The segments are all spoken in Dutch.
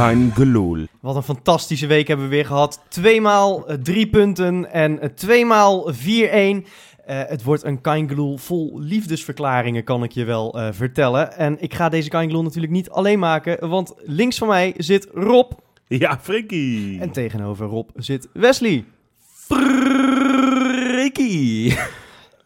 Kein. Wat een fantastische week hebben we weer gehad. Tweemaal eh, drie punten en eh, tweemaal 4-1. Eh het wordt een Kaingeloel vol liefdesverklaringen, kan ik je wel vertellen. En ik ga deze Kaingeloel natuurlijk niet alleen maken, want links van mij zit Rob. Ja, Frikkie. En tegenover Rob zit Wesley. Freaky.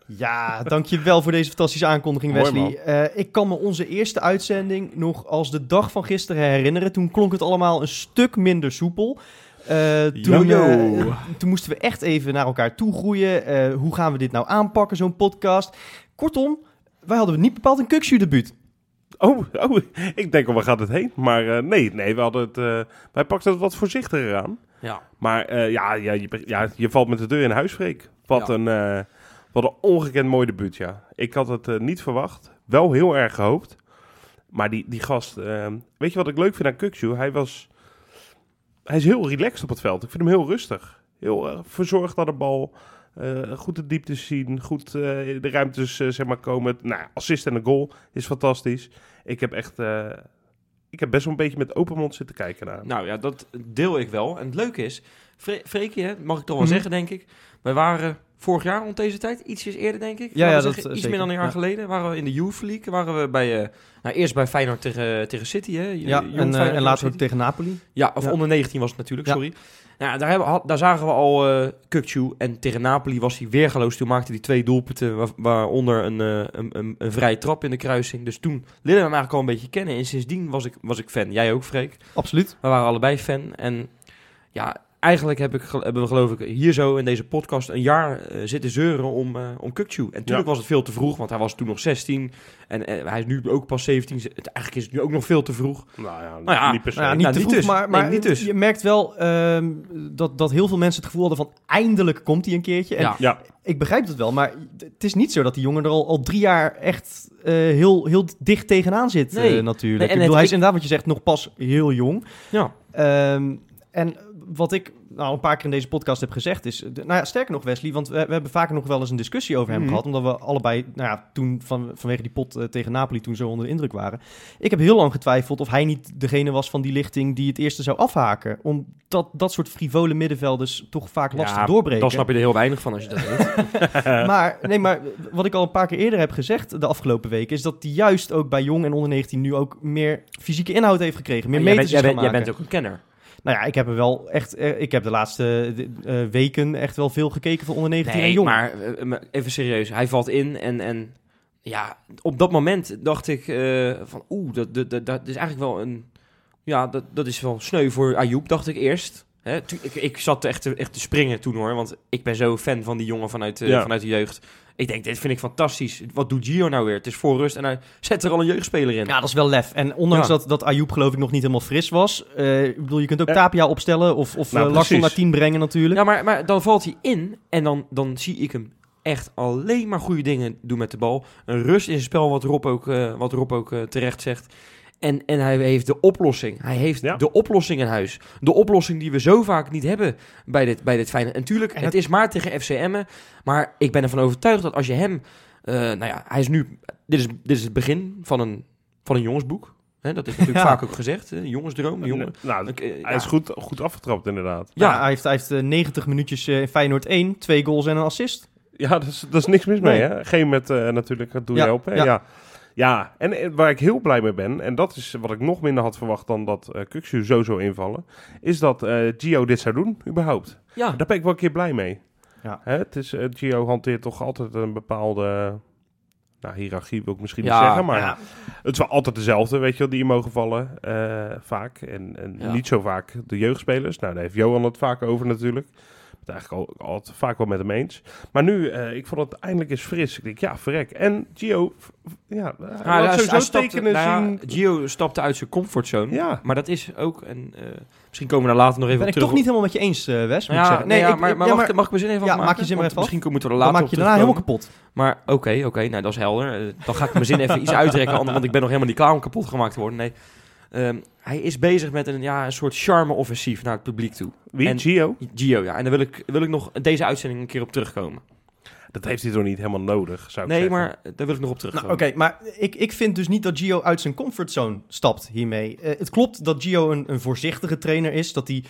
Ja, dankjewel voor deze fantastische aankondiging, Mooi, Wesley. Eh, ik kan me onze eerste uitzending nog als de dag van gisteren herinneren. Toen klonk het allemaal een stuk minder soepel. Eh, toen, eh, toen moesten we echt even naar elkaar toe groeien. Eh, hoe gaan we dit nou aanpakken, zo'n podcast? Kortom, wij hadden niet bepaald een Kuksju-debuut. Oh, oh, ik denk al, waar gaat het heen? Maar eh, nee, nee, we hadden het, eh, wij pakten het wat voorzichtiger aan. Ja. Maar eh, ja, ja, je, ja, je valt met de deur in huis, Freek. Wat, Ja. een, eh, wat een ongekend mooi debuut, ja. Ik had het eh, niet verwacht. Wel heel erg gehoopt. Maar die, die gast... eh, weet je wat ik leuk vind aan Kukshu? Hij was... Hij is heel relaxed op het veld. Ik vind hem heel rustig. Heel eh, verzorgd aan de bal. eh, goed de diepte zien. Goed eh, de ruimtes eh, zeg maar komen. Nou, assist en een goal is fantastisch. Ik heb echt... eh, ik heb best wel een beetje met open mond zitten kijken naar hem. Nou ja, dat deel ik wel. En het leuke is, Fre Freekie, hè, mag ik toch wel Mhm. zeggen, denk ik. Wij waren vorig jaar rond deze tijd, ietsjes eerder, denk ik. Ja, dat, zeggen, eh, Iets zeker. meer dan een jaar Ja. geleden waren we in de Youth League. Waren we bij, eh, nou, eerst bij Feyenoord tegen, tegen City, hè. Ja, Jong en, eh, en later ook tegen Napoli. Ja, of Ja. onder 19 was het natuurlijk, sorry. Nou, daar, hebben, had- daar zagen we al Kukçu. En tegen Napoli was hij weergeloos. Toen maakte hij twee doelpunten, waar- waaronder een, een, een, een vrije trap in de kruising. Dus toen leerden we hem eigenlijk al een beetje kennen. En sindsdien was ik, was ik fan. Jij ook, Freek? Absoluut. We waren allebei fan. En ja, eigenlijk heb ik, hebben we geloof ik hier zo in deze podcast een jaar eh, zitten zeuren om, eh om Kukçu. En natuurlijk Ja. was het veel te vroeg, want hij was toen nog 16. En eh, hij is nu ook pas 17. Het- Eigenlijk is het nu ook nog veel te vroeg. Nou ja, Nou ja, niet per se. Nou ja, niet Nou, te niet vroeg, dus. maar, Nee, niet dus. je merkt wel ehm, dat, dat heel veel mensen het gevoel hadden van eindelijk komt hij een keertje. En Ja. Ja, ik begrijp het wel, maar het is niet zo dat die jongen er al, al drie jaar echt eh, heel, heel dicht tegenaan zit Nee. eh, natuurlijk. Nee, en ik bedoel, het- hij is ik- inderdaad wat je zegt nog pas heel jong. Ja. Ehm, en wat ik nou een paar keer in deze podcast heb gezegd is... nou ja, sterker nog Wesley, want we, we hebben vaker nog wel eens een discussie over hem Mhm. gehad. Omdat we allebei, nou ja, toen van, vanwege die pot eh, tegen Napoli toen zo onder de indruk waren. Ik heb heel lang getwijfeld of hij niet degene was van die lichting die het eerste zou afhaken. Omdat dat soort frivole middenvelders toch vaak lastig Ja, doorbreken. Dan snap je er heel weinig van als je dat doet. maar, nee, maar wat ik al een paar keer eerder heb gezegd de afgelopen weken... is dat hij juist ook bij jong en onder 19 nu ook meer fysieke inhoud heeft gekregen. Meer jij, meters bent, jij, bent ook een kenner. Nou ja, ik heb er wel echt... eh, ik heb de laatste eh, weken echt wel veel gekeken van onder 19 en Nee, jong. maar eh, maar even serieus. Hij valt in en, en ja, op dat moment dacht ik eh, van oeh, dat, dat, dat, dat is eigenlijk wel een... Ja, dat, dat is wel sneu voor Ayoub, dacht ik eerst. Hè, tu- ik, ik zat echt te, echt te springen toen hoor, want ik ben zo fan van die jongen vanuit, eh, Ja. vanuit de jeugd. Ik denk, dit vind ik fantastisch. Wat doet Gio nou weer? Het is voor rust en hij zet er al een jeugdspeler in. Ja, dat is wel lef. En ondanks Ja. dat, dat Ayoub geloof ik nog niet helemaal fris was... eh, ik bedoel, je kunt ook. Tapia opstellen of, of Nou, Larsson precies. naar 10 brengen natuurlijk. Ja, maar, maar dan valt hij in en dan, dan zie ik hem echt alleen maar goede dingen doen met de bal. Een rust in zijn spel, wat Rob ook, eh, wat Rob ook terecht zegt. En, en hij heeft de oplossing. Hij heeft Ja. de oplossing in huis. De oplossing die we zo vaak niet hebben bij dit, bij dit fijne. En tuurlijk, En het het- is maar tegen FCM'en. Maar ik ben ervan overtuigd dat als je hem... eh, nou ja, hij is nu... Dit is, dit is het begin van een, van een jongensboek. Hè, dat is natuurlijk Ja. vaak ook gezegd. Hè? Jongensdroom, een jongen. nou, Ik, eh, hij ja. is goed, goed afgetrapt inderdaad. Ja, Ja, hij heeft, hij heeft eh, 90 minuutjes eh, in Feyenoord 1, twee goals en een assist. Ja, dat is, dat is niks mis mee, hè? Geen met eh, natuurlijk, dat doe je hè? ja. Ja. en eh, waar ik heel blij mee ben, en dat is wat ik nog minder had verwacht dan dat eh Kukshu zo zou invallen, is dat eh, Gio dit zou doen, überhaupt. ja. Daar ben ik wel een keer blij mee. Ja. Hè, het is, eh, Gio hanteert toch altijd een bepaalde... Nou, hiërarchie wil ik misschien Ja, niet zeggen, maar Ja. het is wel altijd dezelfde, weet je wel, die in mogen vallen, eh, vaak. En, en Ja. niet zo vaak de jeugdspelers. Nou, daar heeft Johan het vaak over natuurlijk. Ik ben het eigenlijk al, altijd vaak wel met hem eens. Maar nu, eh, ik vond het eindelijk eens fris. Ik denk, ja, verrek. En Gio, ja, hij Ja, sowieso hij stapte- tekenen nou ja, zien. Gio stapte uit zijn comfortzone. Ja, Maar dat is ook, en eh, misschien komen we daar later nog even Ben op ik terug. toch niet helemaal met je eens, eh, Wes, moet ja, ik zeggen. nee, ja, ik- maar, ik- maar, ja, mag, mag ik mijn zin even ja, afmaken? maak je zin maar even af. Misschien moeten we er dan later maak je daarna helemaal kapot. Maar oké, oké, nou dat is helder. Dan ga ik mijn zin even iets uitrekken, want ik ben nog helemaal niet klaar om kapot gemaakt te worden. Nee, Ehm, hij is bezig met een, ja, een soort charme-offensief naar het publiek toe. wie? En- Gio? Gio, ja. En daar wil ik, wil ik nog deze uitzending een keer op terugkomen. Dat heeft hij toch niet helemaal nodig, zou ik Nee, zeggen. maar daar wil ik nog op terug. Nou, Oké, maar ik, ik vind dus niet dat Gio uit zijn comfortzone stapt hiermee. Eh, het klopt dat Gio een, een voorzichtige trainer is. Dat hij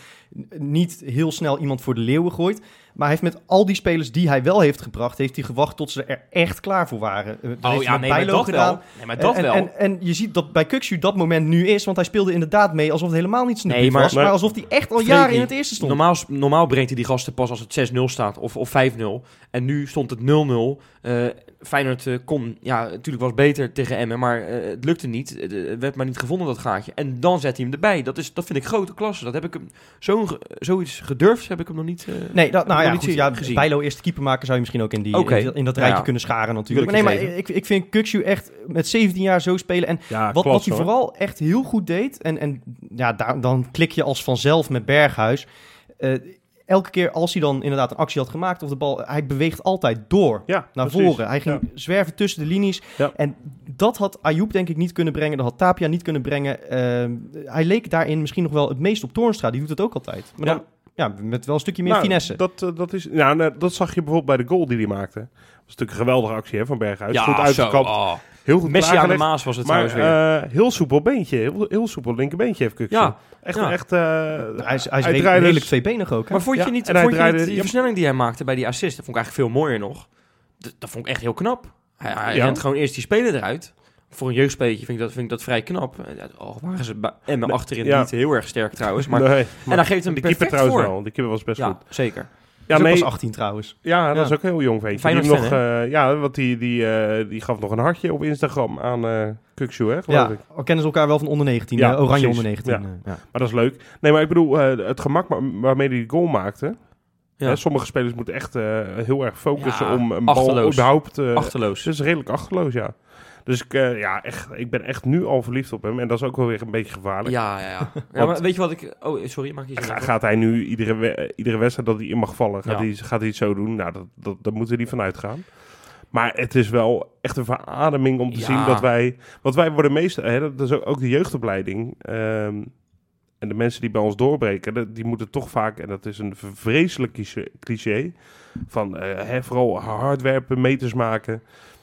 niet heel snel iemand voor de leeuwen gooit. Maar hij heeft met al die spelers die hij wel heeft gebracht... heeft hij gewacht tot ze er echt klaar voor waren. Eh, Oh ja, nee, maar dat gedaan. wel. Nee, maar dat en, wel. En, en je ziet dat bij Kuxu dat moment nu is... want hij speelde inderdaad mee alsof het helemaal niet zijn Nee, maar- was... maar alsof hij echt al Frenkie, jaren in het eerste stond. Normaal, normaal brengt hij die gasten pas als het 6-0 staat of, of 5-0. En nu stond het 0-0. Eh Feyenoord eh, kon, ja, natuurlijk was beter tegen Emmen, maar eh, het lukte niet. Het eh, werd maar niet gevonden, dat gaatje. En dan zet hij hem erbij. Dat, is, dat vind ik grote klasse. Dat heb ik hem, zo'n ge- zoiets gedurfd heb ik hem nog niet eh, Nee, dat, nou ja, goed, ja, gezien. Bijlo eerste keeper maken zou je misschien ook in, die, in, in dat rijtje Ja. kunnen scharen natuurlijk. Maar nee, maar ik, ik vind Kuxu echt met 17 jaar zo spelen. En Ja, wat, wat hij hoor. vooral echt heel goed deed, en, en ja, daar, dan klik je als vanzelf met Berghuis. Eh, elke keer als hij dan inderdaad een actie had gemaakt of de bal, hij beweegt altijd door Ja, naar precies. voren. Hij ging Ja. zwerven tussen de linies. Ja. En dat had Ayoub denk ik niet kunnen brengen. Dat had Tapia niet kunnen brengen. Ehm, hij leek daarin misschien nog wel het meest op Toornstra. Die doet het ook altijd. Maar dan ja, met wel een stukje meer Nou, finesse. Dat, eh, dat, is, nou, dat zag je bijvoorbeeld bij de goal die hij maakte. Dat was natuurlijk een geweldige actie hè, van Berghuis. goed zo. uitgekapt, oh. Heel goed Messi aan de. Maas was het Maar trouwens weer. eh, heel soepel beentje, heel, heel soepel linkerbeentje heeft Kuksu. ja, echt, ja. echt. eh, hij is, hij is redelijk, dus- tweebenig ook. Hè? maar vond je Ja, niet, en hij vond je niet draaide- die ja. versnelling die hij maakte bij die assist? Dat vond ik eigenlijk veel mooier nog. Dat, dat vond ik echt heel knap. Hij, hij Ja. rent gewoon eerst die speler eruit. Voor een jeugdspelletje vind ik dat, vind ik dat vrij knap. Oh, waren ze bij Emmen Nee, achterin ja. niet heel erg sterk trouwens. Maar, nee, en dan geeft hem de keeper trouwens voor. wel. De keeper was best Ja, goed. zeker. Ja, nee, 18 trouwens. ja, dat Ja. is ook een heel jong ventje. Die, nog, fan, eh, ja, want die, die, eh, die gaf nog een hartje op Instagram aan eh Kuksu, hè, geloof Ja, ik. al kennen ze elkaar wel van onder 19. Ja, Oranje precies. onder 19. Ja. ja. Maar dat is leuk. Nee, maar ik bedoel, het gemak waar- waarmee hij die goal maakte. Ja. Hè, sommige spelers moeten echt heel erg focussen Ja, om een bal achterloos. überhaupt... eh Achterloos. Het is redelijk achterloos, ja. Dus ik, eh, ja, echt, ik ben echt nu al verliefd op hem. En dat is ook wel weer een beetje gevaarlijk. Ja, ja, ja. ja maar weet je wat ik... Oh, sorry, maak je Ga- gaat hij nu iedere, we- eh, iedere wedstrijd dat hij in mag vallen, gaat, Ja. hij, gaat hij het zo doen? Nou, dat, dat, daar moeten we niet van uitgaan. Maar het is wel echt een verademing om te Ja. zien dat wij... Want wij worden meestal... Hè, dat is ook, ook de jeugdopleiding. ehm, en de mensen die bij ons doorbreken, die moeten toch vaak... En dat is een vreselijk cliché-. Van eh, hè, vooral hard werken, meters maken.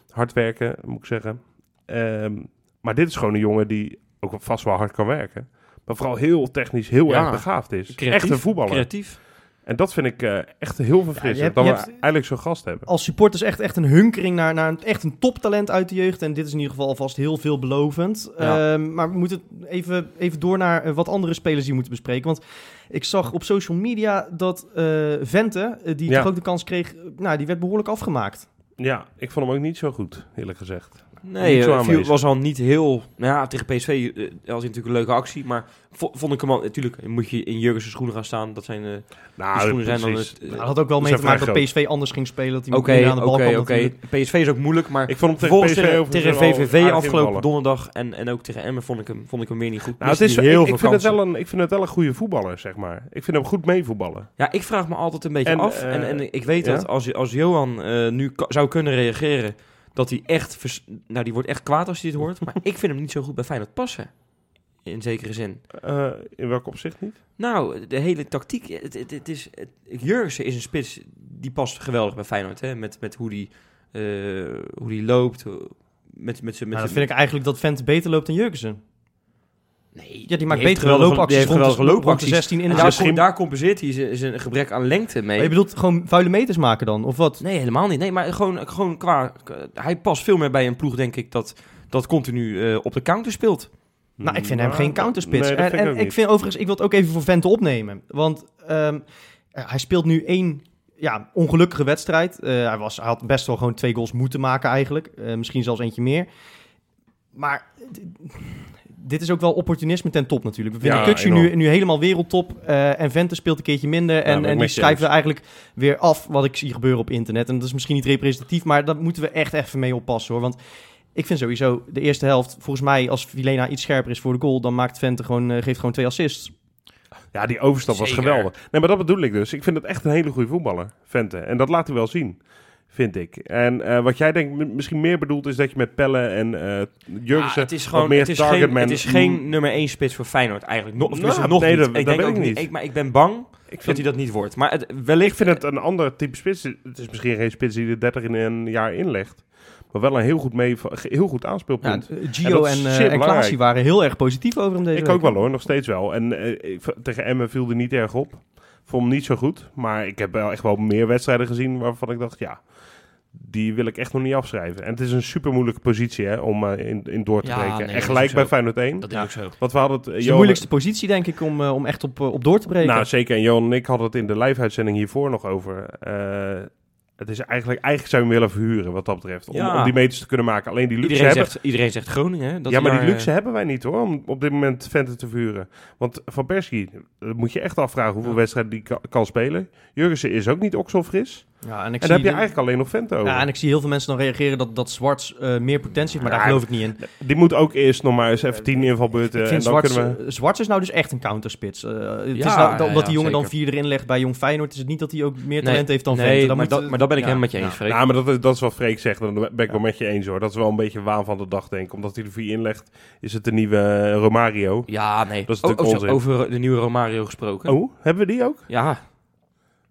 Hard werken, moet ik zeggen. Ehm, maar dit is gewoon een jongen die ook vast wel hard kan werken. Maar vooral heel technisch, heel Ja. erg begaafd is. Creatief, Echt een voetballer. Creatief. En dat vind ik eh, echt heel verfrissend. je hebt- dat we hebt- eigenlijk zo'n gast hebben. Als supporters echt, echt een hunkering naar, naar een, echt een toptalent uit de jeugd. En dit is in ieder geval alvast heel veelbelovend. Ja. Ehm, maar we moeten even, even door naar eh, wat andere spelers die we moeten bespreken. Want ik zag op social media dat eh, Vente, die Ja. toch ook de kans kreeg, nou, die werd behoorlijk afgemaakt. Ja, ik vond hem ook niet zo goed, eerlijk gezegd. Nee, eh, aanwezig. was al niet heel... Nou ja, tegen PSV eh, was hij natuurlijk een leuke actie. Maar vo- vond ik hem al... Natuurlijk moet je in Jurgen's schoenen gaan staan. Dat zijn... eh die Nou, schoenen zijn dan het... dat had ook wel mee te maken dat PSV anders ging spelen. Dat hij aan de bal. PSV is ook moeilijk, maar... Ik vond hem tegen tegen, VVV afgelopen donderdag en, en ook tegen Emmen vond ik hem, vond ik hem weer niet goed. Nou, het Miste is, heel ik, veel ik, vind het wel een, ik vind het wel een goede voetballer, zeg maar. Ik vind hem goed meevoetballen. Ja, ik vraag me altijd een beetje En, af. en, en ik weet dat als, als Johan eh, nu zou kunnen reageren, dat hij echt... vers- nou, die wordt echt kwaad als hij dit hoort. Maar ik vind hem niet zo goed bij Feyenoord passen. In zekere zin. Eh, in welk opzicht niet? Nou, de hele tactiek. Het, het, het is, het, Jurgensen is een spits die past geweldig bij Feyenoord. Hè? Met, met hoe die, eh, hoe die loopt. Met, met, Nou, dan vind ik eigenlijk dat Vente beter loopt dan Jurgensen. Nee, Ja, die maakt betere loopacties die heeft loopacties. 16 in En de daar, 16. com- daar compenseert hij zijn- gebrek aan lengte mee. Maar je bedoelt gewoon vuile meters maken dan, of wat? Nee, helemaal niet. Nee, maar gewoon, gewoon qua... Hij past veel meer bij een ploeg, denk ik, dat, dat continu eh, op de counter speelt. Nou, ik vind hem geen counterspits. Nee, en ik en ik vind overigens, ik wil het ook even voor Vente opnemen. Want ehm, eh, hij speelt nu één ja, ongelukkige wedstrijd. Eh, hij, was, hij had best wel gewoon twee goals moeten maken eigenlijk. Eh, misschien zelfs eentje meer. Maar dit is ook wel opportunisme ten top natuurlijk. We vinden Ja, nu, nu helemaal wereldtop. eh, en Vente speelt een keertje minder. en ik en die schrijven eens. eigenlijk weer af wat ik zie gebeuren op internet. En dat is misschien niet representatief, maar daar moeten we echt even mee oppassen hoor. Want ik vind sowieso de eerste helft, volgens mij, als Vilena iets scherper is voor de goal, dan maakt Vente gewoon, eh, geeft gewoon twee assists. Ja, die overstap was Zeker. geweldig. Nee, maar dat bedoel ik dus. Ik vind het echt een hele goede voetballer, Vente. En dat laat hij wel zien, vind ik. En eh, wat jij denkt misschien meer bedoelt is dat je met Pelle en eh Jurgensen... Ja, het is wat gewoon meer het is, targetman- geen, het is geen nummer 1 spits voor Feyenoord eigenlijk. Nog, of Nou, nog nee, niet. dat- ik dat denk weet ook ik niet. Ik, maar ik ben bang ik, dat vind, hij dat niet wordt. Maar het, wellicht... ik vind het een ander type spits. Het is misschien geen spits die de 30 in een jaar inlegt. Maar wel een heel goed, mee, heel goed Ja, aanspeelpunt. En Gio dat en, zeer en. Klaasie waren heel erg positief over hem deze ik week. ook wel hoor, nog steeds wel. En ik, tegen Emmen viel er niet erg op. Vond hem niet zo goed. Maar ik heb wel echt wel meer wedstrijden gezien waarvan ik dacht, ja, die wil ik echt nog niet afschrijven. En het is een super moeilijke positie hè, om eh, in, in door te Ja, breken. nee, en gelijk bij. Feyenoord 1. Dat is Ja. ook zo. Want we hadden het... Het is de moeilijkste positie, denk ik, om, eh, om echt op, eh, op door te breken. Nou, zeker. En Johan en ik hadden het in de live-uitzending hiervoor nog over. Eh, het is eigenlijk, eigenlijk zou je hem willen verhuren, wat dat betreft. Om, Ja. om die meters te kunnen maken. Alleen die luxe Iedereen hebben... zegt, iedereen zegt Groningen, hè? Dat ja, maar die luxe hebben wij niet hoor, om op dit moment Venten te verhuren. Want Van Persie, dat moet je echt afvragen hoeveel Ja. wedstrijden die ka- kan spelen. Jurgensen is ook niet okselfris. Ja, en ik En zie dan heb je de- eigenlijk alleen nog Venten over. Ja, en ik zie heel veel mensen dan reageren dat, dat Zwarts eh, meer potentie heeft, maar Ja, daar geloof ik niet in. Die moet ook eerst nog maar eens even tien invalbeurten. Ik En vind dan Zwarts, kunnen we... Zwarts is nou dus echt een counterspits. Eh, het is nou, dat- ja, omdat die jongen dan vier erin legt bij Jong Feyenoord, is het niet dat hij ook meer Nee, talent heeft dan nee, Vente. Dan maar, moet, dat, maar dat ben ik ja, helemaal met je ja. eens, Freek. Ja, maar dat, is- dat is wat Freek zegt. Dan ben ik wel met je eens hoor. Dat is wel een beetje waan van de dag, denk ik. Omdat hij er vier inlegt, is het de nieuwe eh, Romario. Ja, nee. Dat is natuurlijk over de nieuwe Romario gesproken. Oh, hebben we die ook? Ja.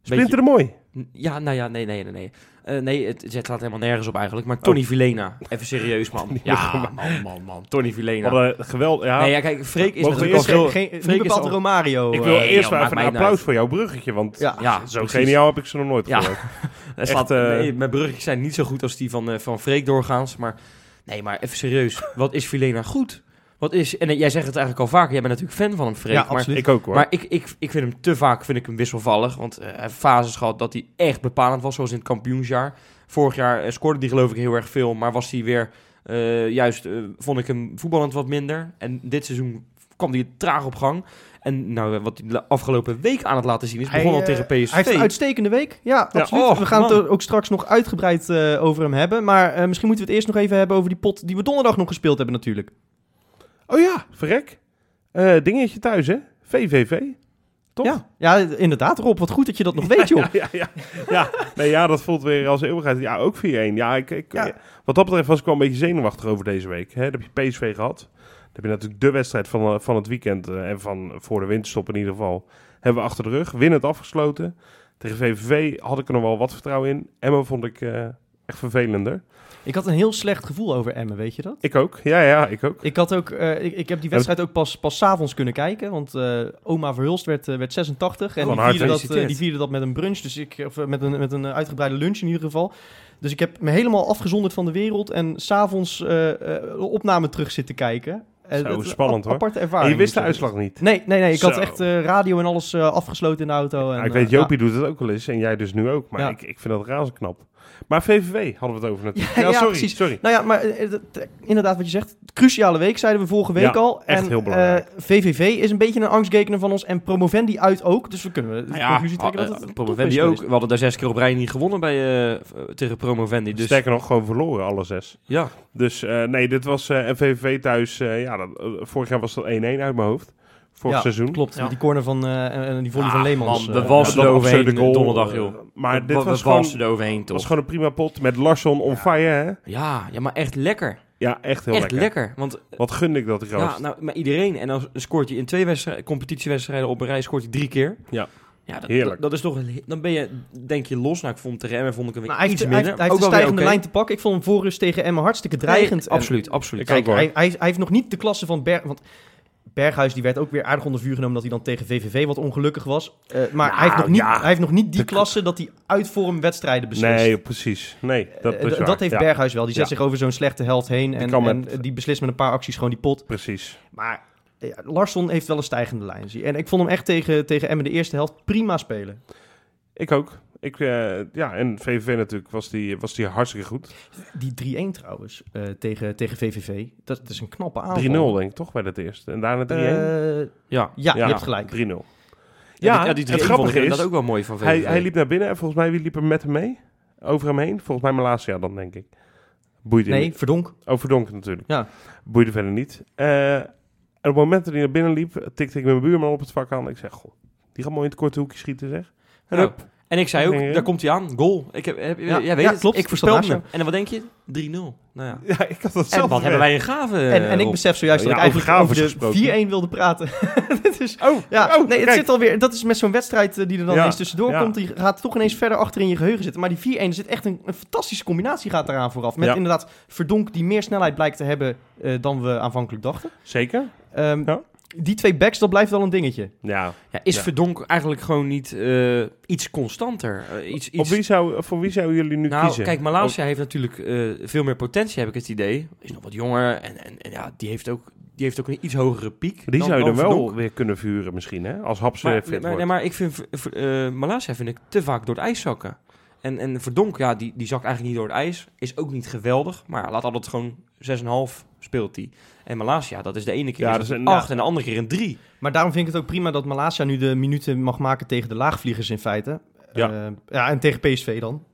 Splinter de mooi. Ja, nou ja, nee, nee, nee, nee. Eh, nee, het, het slaat helemaal nergens op eigenlijk. Maar Tony Vilena, even serieus man. Ja, man, man, man. Tony We Vilena. hadden geweld. Ja, Nee, ja, kijk, Freek is Mogen natuurlijk al. Geen, geen, Freek is al- Romario. ik wil eh, Nee, eerst maakt even een applaus uit. voor jouw bruggetje. Want Ja. Ja, zo precies. geniaal heb ik ze nog nooit Ja. gehoord. Echt, eh, nee, mijn bruggetjes zijn niet zo goed als die van, van Freek doorgaans. Maar nee, maar even serieus. Wat is Vilena goed? Wat is... En jij zegt het eigenlijk al vaker. Jij bent natuurlijk fan van hem, Freek. Ja, maar absoluut. Ik ook hoor. Maar ik, ik, ik vind hem te vaak vind ik hem wisselvallig. Want eh, hij heeft fases gehad dat hij echt bepalend was, zoals in het kampioensjaar. Vorig jaar eh, scoorde hij geloof ik heel erg veel, maar was hij weer eh, juist, vond ik hem voetballend wat minder. En dit seizoen kwam hij traag op gang. En nou, wat hij de afgelopen week aan het laten zien is, Hij, begon al tegen PSV. Hij heeft een uitstekende week. Ja, Ja. absoluut. Oh, we gaan het er ook straks nog uitgebreid eh, over hem hebben. Maar eh, misschien moeten we het eerst nog even hebben over die pot die we donderdag nog gespeeld hebben natuurlijk. Oh ja, verrek. Eh, dingetje thuis hè? VVV. Toch? Ja, ja, inderdaad Rob. Wat goed dat je dat nog weet, joh. Ja, ja, ja. Nee, ja, dat voelt weer als eeuwigheid. Ja, ook 4-1. Ja, ik, ik. Wat dat betreft was ik wel een beetje zenuwachtig over deze week. Hè? Dan heb je PSV gehad. Dan heb je natuurlijk de wedstrijd van, eh, van het weekend. eh, en van voor de winterstop in ieder geval. Hebben we achter de rug. Winnend afgesloten. Tegen VVV had ik er nog wel wat vertrouwen in. Emma vond ik echt vervelender. Ik had een heel slecht gevoel over Emmen, weet je dat? Ik ook. Ja, ja, ik ook. Ik, had ook, eh, ik, ik heb die wedstrijd ook pas, pas avonds kunnen kijken. Want eh, oma Verhulst werd, eh, werd 86. En die vierde, dat, die vierde dat met een brunch. Dus ik, of met een, met een uitgebreide lunch in ieder geval. Dus ik heb me helemaal afgezonderd van de wereld. En s'avonds opname terug zitten kijken. Zo, dat is een spannend, hoor. Aparte En ervaring. je wist de uitslag niet. Nee, nee, nee. Ik had echt radio en alles afgesloten in de auto. En, Ja, ik weet. Jopie doet het ook wel eens. En jij dus nu ook. Maar Ja. ik, ik vind dat razend knap. Maar VVV hadden we het over natuurlijk. Ja, Ja, ja, sorry, precies. sorry. Nou ja, maar eh, eh, inderdaad wat je zegt. Cruciale week, zeiden we vorige week Ja, al. echt en, heel belangrijk. eh, VVV is een beetje een angstgekener van ons. En Promovendi uit ook. Dus we kunnen de Nou ja, conclusie trekken dat eh, het Promovendi ook. We hadden daar zes keer op rij niet gewonnen bij, eh, tegen Promovendi. Dus Sterker nog, gewoon verloren, alle zes. ja, Dus eh, nee, dit was eh en VVV thuis. eh, ja, dat, eh, vorig jaar was dat 1-1 uit mijn hoofd. Vorig Ja, seizoen. Klopt, Ja. met die corner van eh, en, en die volley Ah, van Leemans. man, eh, we er absurde overheen goal, donderdag, eh, joh. Maar dit we, was we gewoon, walsen er overheen, was toch? gewoon een prima pot met Larsson on fire, hè? Ja, ja, maar echt lekker. Ja, echt heel echt lekker. lekker. Want Wat gunde ik dat, ja, trouwens. nou, maar iedereen. En dan scoort hij in twee wedstrijden, competitiewedstrijden op een rij, scoort hij drie keer. Ja. Ja, dat, Heerlijk. Dat, dat is toch, dan ben je, denk je los. Nou, ik vond tegen Emmen vond ik hem hij heeft, iets hij heeft, minder. hij heeft Ook de wel weer stijgende lijn te pakken. Ik vond hem voor rust tegen Emma hartstikke dreigend. Nee, En- absoluut, absoluut. Kijk, hij, hij, hij heeft nog niet de klasse van Berg... Want Berghuis die werd ook weer aardig onder vuur genomen... dat hij dan tegen VVV wat ongelukkig was. Eh, maar Nou, hij, heeft nog niet, ja. hij heeft nog niet die klasse dat hij uit vorm wedstrijden beslist. Nee, precies. Nee, dat Eh, is d- waar. dat heeft Ja, Berghuis wel. Die zet Ja. zich over zo'n slechte helft heen. En, kan en met- die beslist met een paar acties gewoon die pot. Precies. Maar ja, Larsson heeft wel een stijgende lijn. En ik vond hem echt tegen, tegen Emmen de eerste helft prima spelen. Ik ook. Ik, eh, ja, en VVV natuurlijk was die, was die hartstikke goed. 3-0 Die 3-1 trouwens eh, tegen, tegen VVV. Dat, dat is een knappe aanval. denk ik toch bij dat eerste. En daarna 3-1. Eh, Ja, ja, je hebt gelijk. 3-0. ja, Ja, die, ja, die het 3-1 grappige vond ik is, dat ook wel mooi van VVV. Hij, hij liep naar binnen en volgens mij wie liep er met hem mee? Over hem heen? Volgens mij Malasia dan, denk ik. Boeide Nee, niet. Verdonk. Over Donk natuurlijk. Ja. Boeide verder niet. Eh, en op het moment dat hij naar binnen liep, tikte ik mijn buurman op het vak aan. Ik zeg, goh, die gaat mooi in het korte hoekje schieten, zeg. En hup, En ik zei ook, Nee, daar komt hij aan, goal. Ik heb, heb, Ja, jij weet ja, het, klopt. ik voorspelde Malasia. hem. En dan wat denk je? 3-0. Nou ja. Ja, ik had dat En zelf wat hebben wij een gave En, en ik besef zojuist dat Ja, ik eigenlijk over de gesproken. 4-1 wilde praten. Dit is, Oh, ja, oh, nee, het kijk. zit alweer. Dat is met zo'n wedstrijd eh, die er dan Ja, ineens tussendoor ja. komt. Die gaat toch ineens verder achter in je geheugen zitten. Maar die 4-1 er zit echt een, een fantastische combinatie gaat eraan vooraf. Met Ja. inderdaad Verdonk die meer snelheid blijkt te hebben eh, dan we aanvankelijk dachten. Zeker? Ehm, Ja. Die twee backs, dat blijft wel een dingetje. Ja. Ja, is Ja. Verdonk eigenlijk gewoon niet eh, iets constanter? Eh, iets, Op iets... wie zou, voor wie zouden jullie nu Nou, kiezen? kijk, Malasia heeft natuurlijk eh, veel meer potentie, heb ik het idee. Is nog wat jonger en, en, en ja, die heeft ook, die heeft ook een iets hogere piek. Die dan- zou je dan wel Verdonk. weer kunnen vuren misschien, hè? Als Haps Maar, weer fit maar, wordt. nee, maar ik vind eh, Malasia vind ik te vaak door het ijs zakken. En, en Verdonk, ja, die, die zakt eigenlijk niet door het ijs. Is ook niet geweldig, maar laat altijd gewoon 6,5 speelt hij. En Malasia, dat is de ene keer Ja, een 8 en de andere keer een 3. Maar daarom vind ik het ook prima dat Malasia nu de minuten mag maken tegen de laagvliegers in feite. Ja. Eh, ja, en tegen PSV dan.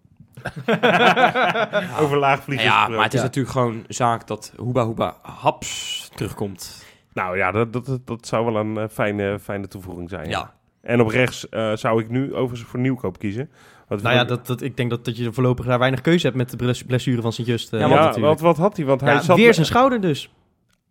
Over laagvliegers Ja, maar het is Ja. natuurlijk gewoon zaak dat Hoeba Hoeba Haps terugkomt. Nou ja, dat, dat, dat, dat zou wel een eh, fijne, fijne toevoeging zijn. Ja. En op rechts eh, zou ik nu overigens voor nieuwkoop kiezen. Nou ja, dat, dat, ik denk dat, dat je voorlopig daar weinig keuze hebt met de bles- blessure van Sint-Just. eh, ja, want wat, wat, had hij? Want hij Ja, zat weer zijn schouder dus.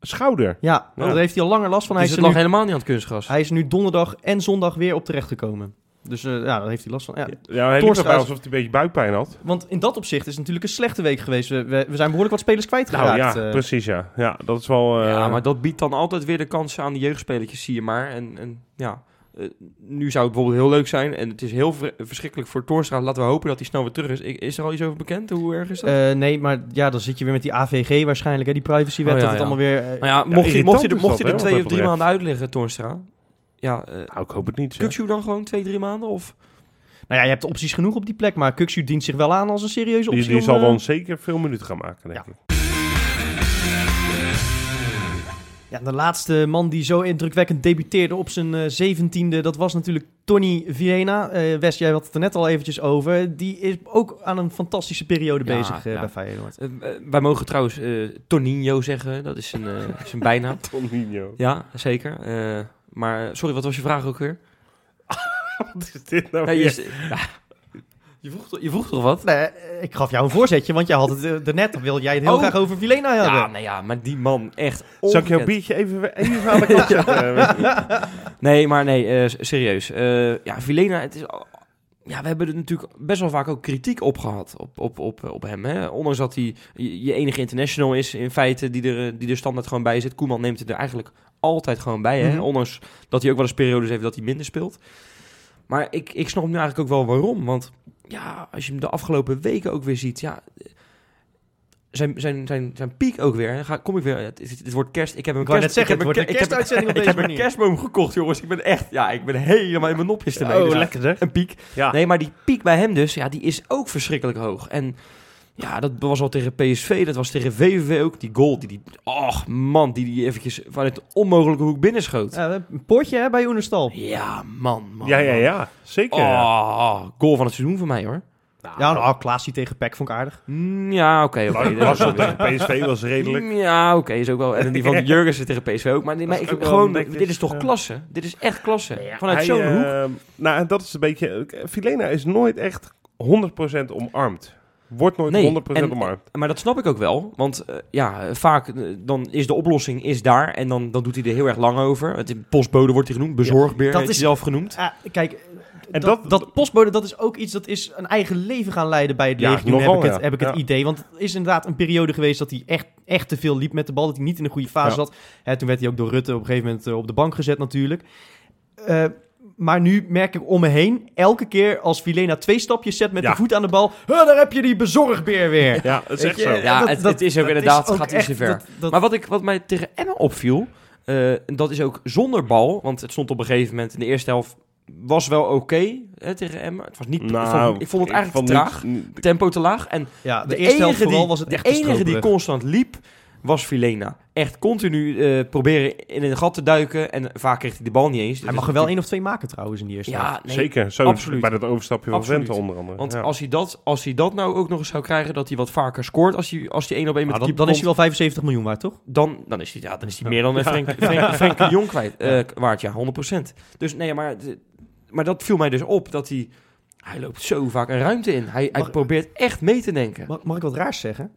schouder. Ja, want Ja. daar heeft hij al langer last van. Hij Dus is, het er lag nu, helemaal niet aan het kunstgras. hij is nu donderdag en zondag weer op terecht gekomen. Dus eh, ja, daar heeft hij last van. Ja. Ja, hij liep erbij is- alsof hij een beetje buikpijn had. Want in dat opzicht is het natuurlijk een slechte week geweest. We, we, we zijn behoorlijk wat spelers Nou kwijtgeraakt. ja, eh. precies ja. Ja, dat is wel... eh, ja, maar dat biedt dan altijd weer de kansen aan de jeugdspelertjes, zie je maar. En, en ja, eh, nu zou het bijvoorbeeld heel leuk zijn. En het is heel ver- verschrikkelijk voor Toornstra. Laten we hopen dat hij snel weer terug is. Is er al iets over bekend? Hoe erg is dat? Eh, nee, maar ja, dan zit je weer met die AVG waarschijnlijk, hè, die privacywet. Oh, ja, dat het ja. allemaal weer... eh, nou ja, mocht, hij, irritant mocht, hij er, mocht dat, er twee of drie betreft. maanden uitleggen, Toornstra. Ja, eh Nou, ik hoop het niet. Kukçu dan gewoon twee, drie maanden? Of? Nou ja, je hebt opties genoeg op die plek, maar Kuxu dient zich wel aan als een serieuze optie. Die, die om, zal dan zeker veel minuten gaan maken, denk Ja. ik. Ja, de laatste man die zo indrukwekkend debuteerde op zijn eh, zeventiende, dat was natuurlijk Tony Viena. Eh Wes, jij had het er net al eventjes over. Die is ook aan een fantastische periode Ja, bezig eh, ja. bij Feyenoord. Wij mogen trouwens eh Toninho zeggen. Dat is zijn, eh, zijn bijnaam. Toninho. Ja, zeker. Eh, maar sorry, wat was je vraag ook weer? Wat is dit nou Nee, je, ja, je, vroeg, toch- je vroeg toch wat? Nee, ik gaf jou een voorzetje, want jij had het eh, daarnet. Dan wil jij het heel Oh. graag over Vilena hebben. Ja, nou ja, maar die man echt Zal ik jouw biertje even, even aan de kant zetten? Eh, Nee, maar nee, eh, serieus. Eh, ja, Vilena, het is... Ja, we hebben er natuurlijk best wel vaak ook kritiek op gehad op, op, op, op hem. Hè? Ondanks dat hij je je enige international is in feite die er, die er standaard gewoon bij zit. Koeman neemt het er eigenlijk altijd gewoon bij. Hè? Mhm. Ondanks dat hij ook wel eens periodes heeft dat hij minder speelt. Maar ik, ik snap nu eigenlijk ook wel waarom. Want ja, als je hem de afgelopen weken ook weer ziet... Ja, zijn, zijn, zijn, zijn piek ook weer. Dan ga, kom ik weer. Het, het, het wordt kerst. Ik heb een Ik kerst, zeggen, ik heb een op ik deze heb een manier. kerstboom gekocht, jongens. Ik ben echt, ja, ik ben helemaal in mijn nopjes ermee. Dus oh, ja, lekker zeg. Een piek. Ja. Nee, maar die piek bij hem dus, ja, die is ook verschrikkelijk hoog. En ja, dat was al tegen PSV, dat was tegen VVV ook. Die goal, die die, och man, die die eventjes vanuit de onmogelijke hoek binnenschoot. Ja, een poortje hè, bij Oenerstal. Ja, man, man. Ja, ja, ja. Zeker. Oh, goal van het seizoen voor mij hoor. Ja, nou, Klaasie tegen Peck vond ik aardig. Mm, Ja, oké, oké. Was- dat tegen PSV was redelijk. Ja, oké, is ook wel. En die van Jurgensen tegen PSV ook. Maar, maar ik ook gewoon, dit is toch ja. klasse? Dit is echt klasse. Vanuit zo'n hoek. eh, nou, en dat is een beetje... Filena is nooit echt 100% omarmd. Wordt nooit Nee, 100% en- omarmd. Maar dat snap ik ook wel. Want eh, ja, vaak eh, dan is de oplossing is daar. En dan, dan doet hij er heel erg lang over. Het postbode wordt hij genoemd. Bezorgbeer dat heeft is- hij zelf genoemd. Ah, kijk, En dat, dat- dat, postbode, dat is ook iets dat is een eigen leven gaan leiden bij het Ja, legioen, heb nogal, ik het, ja. heb ik het Ja. idee. Want het is inderdaad een periode geweest dat hij echt, echt te veel liep met de bal. Dat hij niet in een goede fase Ja. zat. Hè, toen werd hij ook door Rutte op een gegeven moment eh, op de bank gezet natuurlijk. Eh, maar nu merk ik om me heen, elke keer als Vilena twee stapjes zet met Ja. de voet aan de bal... "Huh, daar heb je die bezorgbeer weer. Ja, het is echt zo. Ja, het- het is ook dat inderdaad, ook gaat iets te echt- ver. dat- dat- Maar wat, ik, wat mij tegen Emmen opviel, eh, dat is ook zonder bal. Want het stond op een gegeven moment in de eerste helft. Was wel oké hè, tegen Emmen. Het was niet, ik, vond, ik vond het eigenlijk te traag. Nou, niet- niet- Tempo te laag. En ja, de, de, eerste helft enige, vooral die, was het de echt te enige die constant liep, was Filena. Echt continu eh, proberen in een gat te duiken. En vaak kreeg hij de bal niet eens. Hij mag er wel één of twee maken trouwens in die eerste. Ja, nee, Zeker, zo absoluut. bij dat overstapje van Absoluut. Vente onder andere. Want ja. als, hij dat, als hij dat nou ook nog eens zou krijgen, dat hij wat vaker scoort als hij, als hij één op één met Nou, de dan, keeper dan is hij wel 75 miljoen waard, toch? dan, dan is hij, ja, dan is hij meer dan een Frank, Frank, Frank de Jong kwijt, eh, waard, ja, 100%. Dus nee, maar, maar dat viel mij dus op, dat hij, Hij loopt zo vaak een ruimte in. Hij, hij probeert echt mee te denken. Mag, mag ik wat raars zeggen?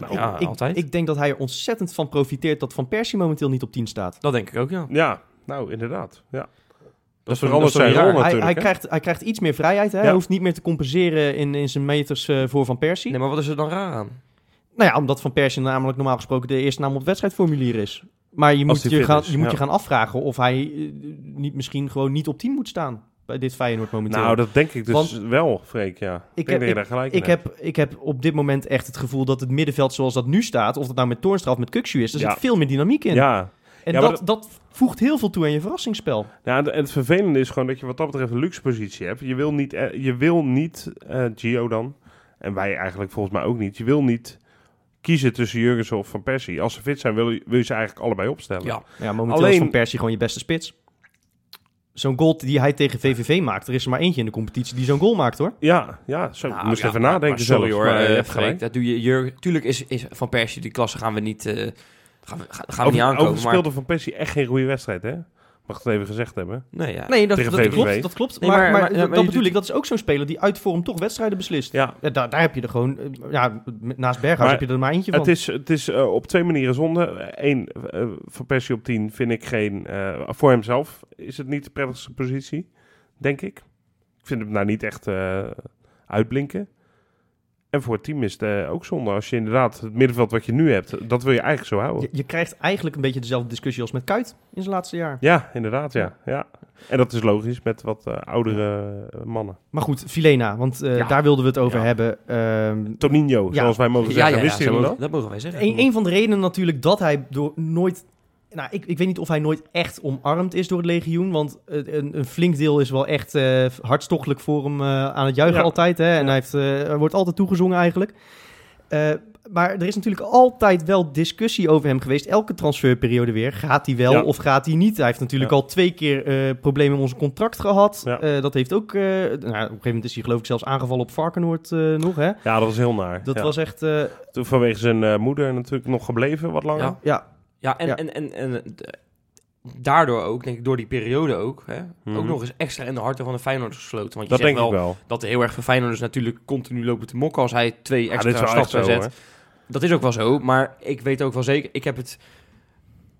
Nou, ik, ja, ik, altijd. Ik denk dat hij er ontzettend van profiteert dat Van Persie momenteel niet op 10 staat. dat denk ik ook, ja. Ja, nou inderdaad. Ja. Dat, verandert dat is toch zijn rol? Hij, natuurlijk. hij, hè? krijgt, hij krijgt iets meer vrijheid. Hè? Ja. Hij hoeft niet meer te compenseren in, in zijn meters eh, voor Van Persie. Nee, maar wat is er dan raar aan? Nou ja, omdat Van Persie namelijk normaal gesproken de eerste naam op het wedstrijdformulier is. Maar je moet, hij je, gaan, je, moet ja. je gaan afvragen of hij eh, niet, misschien gewoon niet op 10 moet staan bij dit Feyenoord momenteel. Nou, dat denk ik dus Want- wel, Freek, ja. Ik, Ik denk heb- dat je daar gelijk ik, heb, ik heb op dit moment echt het gevoel dat het middenveld zoals dat nu staat, of dat nou met Toornstra of met Kukshu is, er Ja. zit veel meer dynamiek in. Ja, en Ja, maar dat, dat voegt heel veel toe aan je verrassingsspel. Nou, en het vervelende is gewoon dat je wat dat betreft een luxe positie hebt. Je wil niet, eh, je wil niet eh, Gio dan, en wij eigenlijk volgens mij ook niet, je wil niet kiezen tussen Jurgensen of Van Persie. Als ze fit zijn, wil je, wil je ze eigenlijk allebei opstellen. Ja, Ja, momenteel Alleen- is Van Persie gewoon je beste spits. Zo'n goal die hij tegen VVV maakt, er is er maar eentje in de competitie die zo'n goal maakt hoor. ja, ja zo. Nou, moest ja, even maar- nadenken maar sorry zelf, hoor, maar eh, Freek, gelijk. dat doe je. Tuurlijk is, is Van Persie, die klasse gaan we niet, eh, gaan we, gaan, we niet Over, aankomen. over maar, speelde Van Persie echt geen goede wedstrijd, hè? Mag ik het even gezegd hebben. nee, ja. Nee, dat, klopt. Dat klopt. Nee, maar, maar- maar, maar- ja, dat bedoel doet- ik, dat is ook zo'n speler die uit vorm toch wedstrijden beslist. Ja, Ja, daar, daar heb je er gewoon, eh, ja, naast Berghuis Maar heb je er maar eentje van. het is, het is eh, op twee manieren zonde. Eén, eh, Van Persie op 10 vind ik geen... eh, voor hemzelf is het niet de prettigste positie, denk ik. Ik vind hem nou niet echt eh, uitblinken. En voor het team is het eh, ook zonde. Als je inderdaad het middenveld wat je nu hebt, dat wil je eigenlijk zo houden. je, je krijgt eigenlijk een beetje dezelfde discussie als met Kuit in zijn laatste jaar. Ja, inderdaad, ja. ja. En dat is logisch met wat eh, oudere eh, mannen. Maar goed, Filena, want eh, Ja. daar wilden we het over Ja. hebben. Ehm, Toninho, Ja. zoals wij mogen ja, zeggen. ja, ja, mogen- dat? dat mogen wij zeggen. een, een van de redenen natuurlijk dat hij door nooit... Nou, ik, ik weet niet of hij nooit echt omarmd is door het legioen. Want eh, een, een flink deel is wel echt eh, hartstochtelijk voor hem eh, aan het juichen Ja. altijd. Hè? En hij heeft, wordt altijd toegezongen eigenlijk. Maar er is natuurlijk altijd wel discussie over hem geweest. Elke transferperiode weer. Gaat hij wel Ja. of gaat hij niet? Hij heeft natuurlijk Ja. al twee keer problemen met onze contract gehad. Eh, dat heeft ook... nou, op een gegeven moment is hij geloof ik zelfs aangevallen op Varkenoord nog. Hè? Ja, dat was heel naar. Dat was echt... Toen vanwege zijn moeder natuurlijk nog gebleven, wat langer. Ja. Ja, Ja, en, Ja. en, en, en eh, daardoor ook, denk ik, door die periode ook, hè, Mhm. ook nog eens extra in de harten van de Feyenoorders gesloten. Want je Dat zegt denk wel ik wel. dat heel erg veel Feyenoorders natuurlijk continu lopen te mokken als hij twee Ja, extra echt stappen zo, zet. Dat is ook wel zo, maar ik weet ook wel zeker, ik heb het...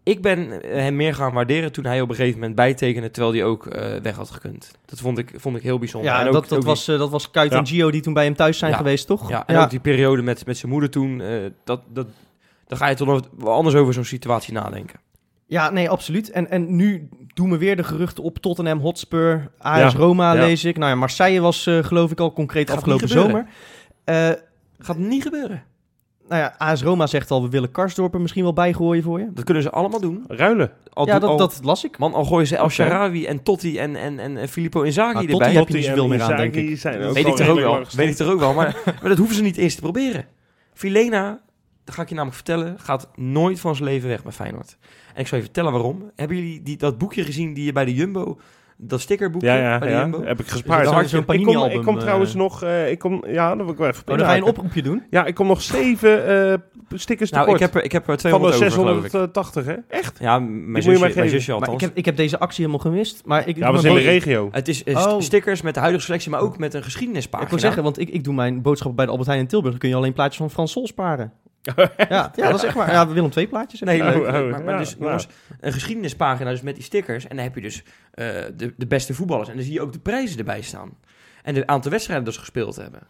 Ik ben eh, hem meer gaan waarderen toen hij op een gegeven moment bijtekende, terwijl hij ook eh, weg had gekund. Dat vond ik, vond ik heel bijzonder. Ja, En ook- dat, dat, ook was, dat was Kuit Ja. en Gio die toen bij hem thuis zijn Ja. geweest, toch? Ja, en ook die periode met, met zijn moeder toen, eh, dat, dat, dan ga je toch nog wel anders over zo'n situatie nadenken. Ja, nee, absoluut. En, en nu doen we weer de geruchten op Tottenham Hotspur, AS Ja. Roma Ja. lees ik. Nou ja, Marseille was eh, geloof ik al concreet Gaat afgelopen zomer. Eh, Gaat niet gebeuren. nou ja, AS Roma zegt al, we willen Karsdorp er misschien wel bijgooien voor je. Dat kunnen ze allemaal doen. Ruilen. Al ja, dat, al- dat las ik. Man, al gooien ze El Oké. Sharawi en Totti en, en, en, Filippo Inzaghi Ah, erbij. Totti heb je niet zoveel meer aan, denk ik. weet ik toch ook wel. Weet ik toch ook wel. Maar, maar dat hoeven ze niet eens te proberen. Filena, dat ga ik je namelijk vertellen, gaat nooit van zijn leven weg bij Feyenoord. En ik zal je vertellen waarom. Hebben jullie die, dat boekje gezien die je bij de Jumbo, dat stickerboekje Ja, ja, bij de ja. Jumbo? Heb ik gespaard. zo'n- Zo'n zo'n ik kom, ik kom eh. trouwens nog... eh, ik kom, ja, dat wil ik wel even Oh, dan ga je een oproepje doen. Ja, ik kom nog zeven eh, stickers Nou, tekort. ik heb er, ik heb er van 200 de over, geloof ik. 680, hè? Echt? Ja, mijn je zusje, mij mijn zusje Maar ik heb, ik heb deze actie helemaal gemist. Maar ik, Ja, was in de regio. Het is Oh. stickers met de huidige selectie, maar ook met een geschiedenispagina. Ik wil zeggen, want ik, ik doe mijn boodschappen bij de Albert Heijn in Tilburg. Dan kun je alleen plaatjes van Frans Sol sparen. Ja, ja, dat is echt maar. Ja, we willen twee plaatjes. Nee, Oh, leuk. oh, maar, maar ja, dus, een geschiedenispagina dus met die stickers. En dan heb je dus eh, de, de beste voetballers. En dan zie je ook de prijzen erbij staan. En de aantal wedstrijden dat ze gespeeld hebben.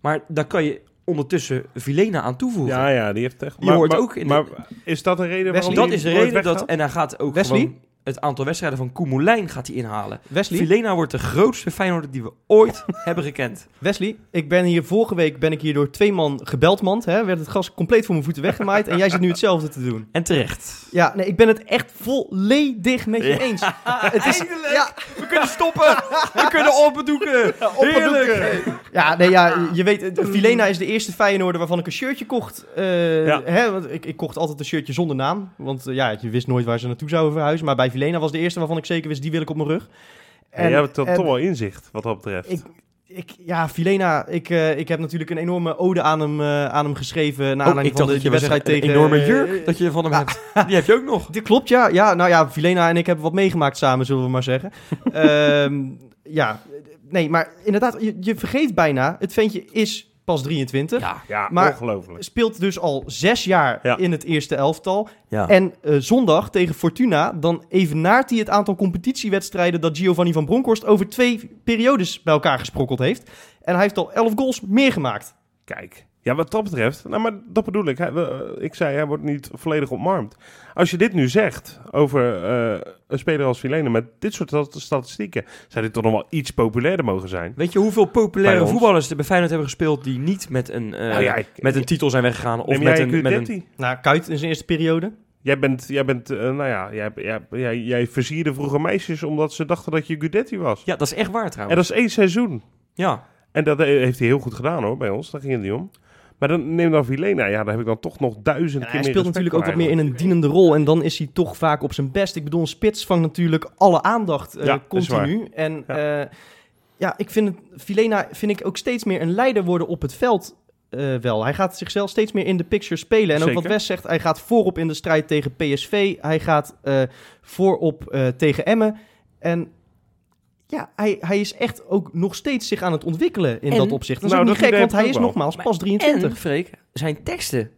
Maar daar kan je ondertussen Vilena aan toevoegen. Ja, ja, die heeft echt... Die hoort ook in de- Maar is dat de reden waarom Wesley, dat is de reden dat... En hij gaat ook Wesley? gewoon het aantal wedstrijden van Koemelijn gaat hij inhalen. Wesley, Vilena wordt de grootste Feyenoorder die we ooit hebben gekend. Wesley, ik ben hier vorige week ben ik hier door twee man gebeld, man. Hè, werd het gas compleet voor mijn voeten weggemaaid. en jij zit nu hetzelfde te doen. En terecht. Ja, nee, ik ben het echt volledig met je Ja. eens. Het is, ja, We kunnen stoppen! We kunnen opbedoeken! Heerlijk! ja, nee, ja, je weet, eh, Vilena is de eerste Feyenoorder waarvan ik een shirtje kocht. Eh, Ja. hè, want ik, ik kocht altijd een shirtje zonder naam. Want eh, ja, je wist nooit waar ze naartoe zouden verhuizen. Maar bij Vilena was de eerste waarvan ik zeker wist, die wil ik op mijn rug. En, jij hebt toch en- toch wel inzicht, wat dat betreft. Ik, ik, ja, Filena, ik, eh, ik heb natuurlijk een enorme ode aan hem, eh, aan hem geschreven. Na Oh, aanleiding van dacht de, dat je die wedstrijd een tegen... enorme eh, jurk dat je van hem hebt. Die heb je ook nog. Dit klopt, ja. ja. Nou ja, Filena en ik hebben wat meegemaakt samen, zullen we maar zeggen. Ehm, ja, nee, maar inderdaad, je, je vergeet bijna, het ventje is pas 23. Ja, Ja, Maar- ongelooflijk. Speelt dus al zes jaar Ja. in het eerste elftal. ja. En eh, zondag tegen Fortuna, dan evenaart hij het aantal competitiewedstrijden dat Giovanni van Bronckhorst over twee periodes bij elkaar gesprokkeld heeft. En hij heeft al 11 goals meer gemaakt. Kijk. Ja, wat dat betreft, nou, maar dat bedoel ik. Hij, we- ik zei, hij wordt niet volledig omarmd. Als je dit nu zegt over eh, een speler als Filene met dit soort stat- statistieken, zou dit toch nog wel iets populairder mogen zijn? Weet je hoeveel populaire voetballers er bij Feyenoord hebben gespeeld die niet met een, eh, Nou ja, ik- met een titel zijn weggegaan? Of met jij een, met een... Nou, Kuit in zijn eerste periode. Jij bent, jij bent eh, nou ja, jij, jij, jij, jij versierde vroeger meisjes omdat ze dachten dat je Gudetti was. Ja, dat is echt waar En trouwens. dat is één seizoen. Ja, En dat eh, heeft hij heel goed gedaan hoor, bij ons. Daar ging het niet om. Maar dan neem dan Vilena. Ja, daar heb ik dan toch nog duizend En keer hij speelt natuurlijk ook wat meer in een dienende rol. En dan is hij toch vaak op zijn best. Ik bedoel, een spits vangt natuurlijk alle aandacht eh, Ja, continu. En Ja. ja. ja, ik vind het, Filena vind ik ook steeds meer een leider worden op het veld. eh, wel. Hij gaat zichzelf steeds meer in de picture spelen. En ook wat Zeker. Wes zegt, hij gaat voorop in de strijd tegen PSV. Hij gaat eh, voorop eh, tegen Emmen. En ja, hij, hij is echt ook nog steeds zich aan het ontwikkelen in En- dat opzicht. Dat is Nou, ook niet dat gek, want hij is wel. nogmaals pas 23. en Freek, zijn teksten,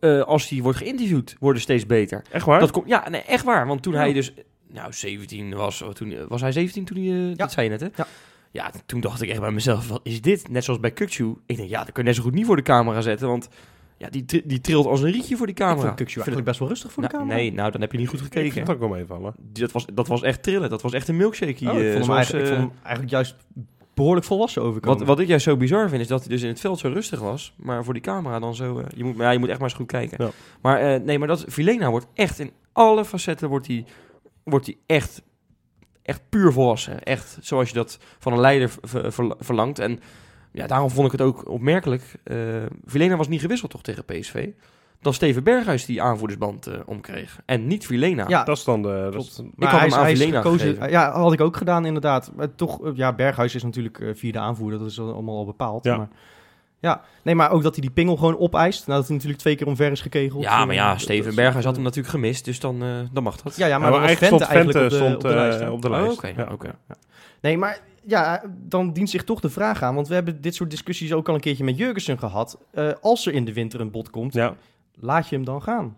eh, als hij wordt geïnterviewd, worden steeds beter. Echt waar? Dat komt, ja, nee, echt waar. Want toen Ja. hij dus, nou, 17 was, toen, was hij 17 toen hij, eh, dat zei je net, hè? Ja. Ja, toen dacht ik echt bij mezelf, wat is dit? Net zoals bij Kukchu. Ik denk, ja, dat kun je net zo goed niet voor de camera zetten, want ja, die, tri- die trilt als een rietje voor die Ik camera. vond Kukçu eigenlijk best wel rustig voor de Nou, camera. Nee, nou, dan heb je niet goed ik gekeken. vind het ook wel meevallen. Die- Dat was, dat was echt trillen. Dat was echt een milkshake. Oh, ik, vond eh, hem zoals, eigenlijk, ik eh, vond hem eigenlijk juist behoorlijk volwassen overkomen. wat, wat ik juist zo bizar vind, is dat hij dus in het veld zo rustig was. Maar voor die camera dan zo... eh, je, moet, ja, je moet echt maar eens goed kijken. Ja. Maar eh, nee, maar dat Vilena wordt echt in alle facetten wordt hij wordt hij echt, echt puur volwassen. Echt zoals je dat van een leider ver- ver- verlangt. En ja, daarom vond ik het ook opmerkelijk. eh Vilena was niet gewisseld toch tegen PSV. Dan Steven Berghuis die aanvoerdersband eh, omkreeg. En niet Vilena. ja, Dat is dan de... Dat is, Ik maar had hij, hem is- aan Vilena gekozen. gegeven. Ja, had ik ook gedaan inderdaad. Maar toch, eh, ja, Berghuis is natuurlijk vierde aanvoerder. Dat is al- allemaal al bepaald. Ja. Maar, ja, nee, maar ook dat hij die pingel gewoon opeist. Nadat hij natuurlijk twee keer omver is gekegeld. Ja, maar ja, dat- Steven dat is- Berghuis had hem natuurlijk gemist. Dus dan, eh, dan mag dat. Ja, ja, maar, dat Vente stond eigenlijk op de, stond, op de lijst. hè. op de Oh. Oké, Ja. oké. Nee, maar ja, dan dient zich toch de vraag aan. Want we hebben dit soort discussies ook al een keertje met Jurgensen gehad. Eh, als er in de winter een bod komt, Ja. laat je hem dan gaan.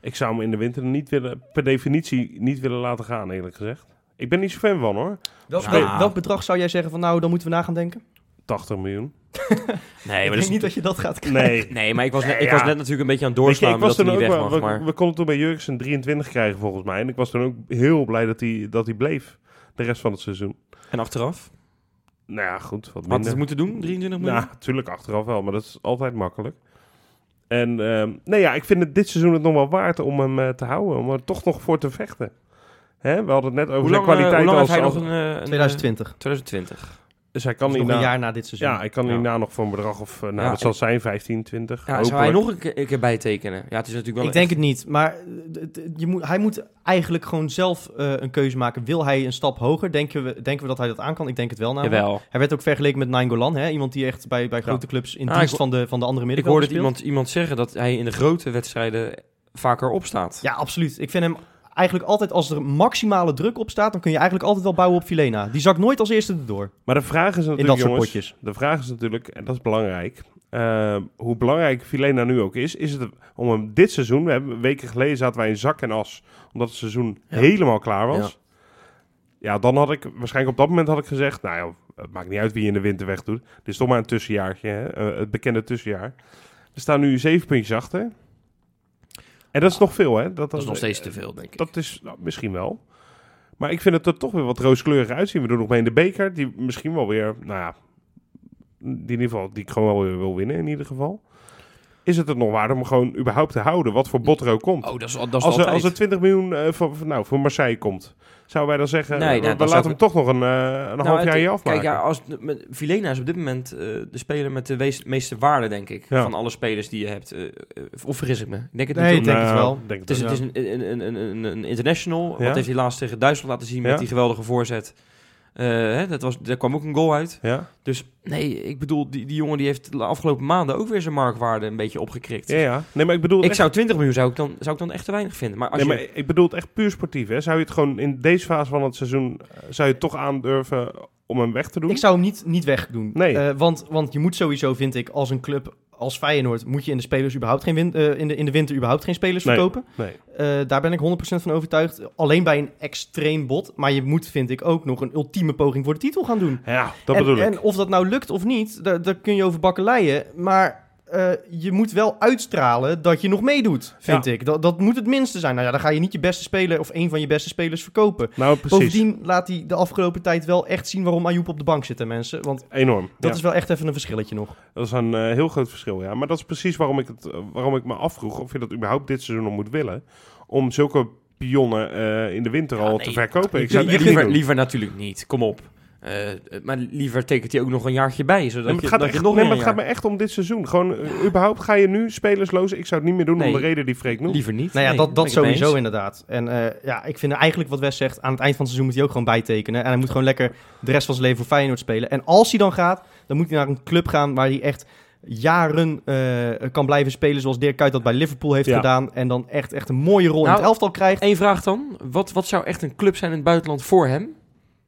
Ik zou hem in de winter niet willen, per definitie niet willen laten gaan, eerlijk gezegd. Ik ben niet zo fan van hoor. Welk, Ja. welk bedrag zou jij zeggen van nou, dan moeten we na gaan denken? 80 miljoen. Nee, ik maar denk dat is niet dat je dat gaat krijgen. Nee. Nee, maar ik was net, ik was net natuurlijk een beetje aan het je, doorslaan ik was dat hij toen niet ook weg mag. we, Maar we konden toen bij Jurgensen 23 krijgen volgens mij. En ik was toen ook heel blij dat hij, dat hij bleef. De rest van het seizoen. en achteraf? Nou ja, goed. Wat het moeten doen? 23 miljoen? Ja, natuurlijk achteraf wel, maar dat is altijd makkelijk. En ehm, nee, ja, ik vind het dit seizoen het nog wel waard om hem eh, te houden, om er toch nog voor te vechten. Hè? We hadden het net over hoe zijn lang, eh, kwaliteit hoe lang als, heeft hij als- nog een... een 2020. eh, 2020. Dus hij kan Dus niet nog een jaar na dit seizoen. ja, ik kan Ja. hierna nog voor een bedrag of, eh, nou, Ja, dat zal ik- zijn 15, 20. Ja, zou hij nog een keer, een keer bijtekenen? Ja, het is natuurlijk wel Ik denk het niet, maar je moet, hij moet eigenlijk gewoon zelf eh, een keuze maken. Wil hij een stap hoger? Denken we, denken we dat hij dat aan kan? Ik denk het wel namelijk. Jawel. Hij werd ook vergeleken met Nainggolan, hè? iemand die echt bij, bij grote clubs in Ah, dienst ik- van de, van de andere Ik middenvelders hoorde het speelt. iemand, iemand zeggen dat hij in de grote wedstrijden vaker opstaat. Ja, absoluut. Ik vind hem eigenlijk altijd, als er maximale druk op staat, dan kun je eigenlijk altijd wel bouwen op Filena. Die zakt nooit als eerste erdoor Maar de vraag is natuurlijk, in dat soort jongens, potjes. de vraag is natuurlijk, en dat is belangrijk, eh, hoe belangrijk Filena nu ook is, is het om hem dit seizoen, we hebben weken geleden zaten wij in zak en as, omdat het seizoen Ja. helemaal klaar was. Ja. dan had ik, waarschijnlijk op dat moment had ik gezegd, nou ja, het maakt niet uit wie je in de winter weg doet. Dit is toch maar een tussenjaartje, hè? eh, het bekende tussenjaar. We staan nu zeven puntjes achter. En dat is nog veel, hè? Dat is nog steeds te veel, denk ik. Dat is nou, misschien wel. Maar ik vind het er toch weer wat rooskleurig uitzien. We doen nog mee in de beker, die misschien wel weer, nou ja, die in ieder geval, die ik gewoon wel weer wil winnen in ieder geval. Is het het nog waard om gewoon überhaupt te houden, wat voor bot er ook komt? Oh, dat is, dat is als, er, altijd. als er 20 miljoen eh, voor- nou, voor Marseille komt, zouden wij dan zeggen, Nee, we, nou, we dan laten hem toch nog een, eh, een Nou, half jaar je afmaken? Kijk, ja, als, met, Vilena is op dit moment eh, de speler met de wees- meeste waarde, denk ik. Ja. Van alle spelers die je hebt. Eh, eh, of vergis ik me? Ik denk het Nee, niet. ik denk het Nou, wel. denk Het is, wel. het is een, een, een, een, een international. Ja. Wat heeft hij laatst tegen Duitsland laten zien met Ja. die geweldige voorzet. Eh, hè, dat was, daar kwam ook een goal uit. Ja? Dus nee, ik bedoel, die, die jongen die heeft de afgelopen maanden ook weer zijn marktwaarde een beetje opgekrikt. ja, ja. Nee, maar ik bedoel... Ik echt- zou 20 miljoen zou ik dan, zou ik dan echt te weinig vinden. Maar als nee, je, maar ik bedoel het echt puur sportief. Hè? Zou je het gewoon in deze fase van het seizoen... eh, zou je het toch aandurven om hem weg te doen? Ik zou hem niet, niet wegdoen. Nee. Eh, want, want je moet sowieso, vind ik, als een club als Feyenoord... moet je in de, spelers überhaupt geen win- eh, in de, in de winter überhaupt geen spelers Nee. verkopen. Nee. Eh, daar ben ik 100% van overtuigd. Alleen bij een extreem bot. Maar je moet, vind ik, ook nog een ultieme poging voor de titel gaan doen. Ja, dat en, bedoel ik. en of dat nou lukt of niet, daar, daar kun je over bakkeleien. Maar eh, je moet wel uitstralen dat je nog meedoet, vind Ja. ik. Dat, dat moet het minste zijn. Nou ja, dan ga je niet je beste speler of een van je beste spelers verkopen. nou, precies. Bovendien laat hij de afgelopen tijd wel echt zien waarom Ayoub op de bank zit, hè, mensen. Want Enorm. dat ja. is wel echt even een verschilletje nog. Dat is een eh, heel groot verschil, ja. Maar dat is precies waarom ik, het, eh, waarom ik me afvroeg of je dat überhaupt dit seizoen nog moet willen. Om zulke pionnen eh, in de winter Ja, al nee. te verkopen. Ik zou liever, liever natuurlijk niet, kom op. Eh, maar liever tekent hij ook nog een jaartje bij, zodat Nee, maar je, het gaat, dat echt, je nog nee, maar het gaat me echt om dit seizoen. Gewoon, eh, überhaupt ga je nu spelersloos? Ik zou het niet meer doen Nee. om de reden die Freek noemt. Liever niet. Nou ja, Nee, dat, dat sowieso eens. inderdaad. En eh, ja, ik vind eigenlijk wat Wes zegt, aan het eind van het seizoen moet hij ook gewoon bijtekenen. En hij moet gewoon lekker de rest van zijn leven voor Feyenoord spelen. En als hij dan gaat, dan moet hij naar een club gaan waar hij echt jaren eh, kan blijven spelen zoals Dirk Kuyt dat bij Liverpool heeft Ja. gedaan. En dan echt, echt een mooie rol in Nou, het elftal krijgt. Eén vraag dan. Wat, wat zou echt een club zijn in het buitenland voor hem?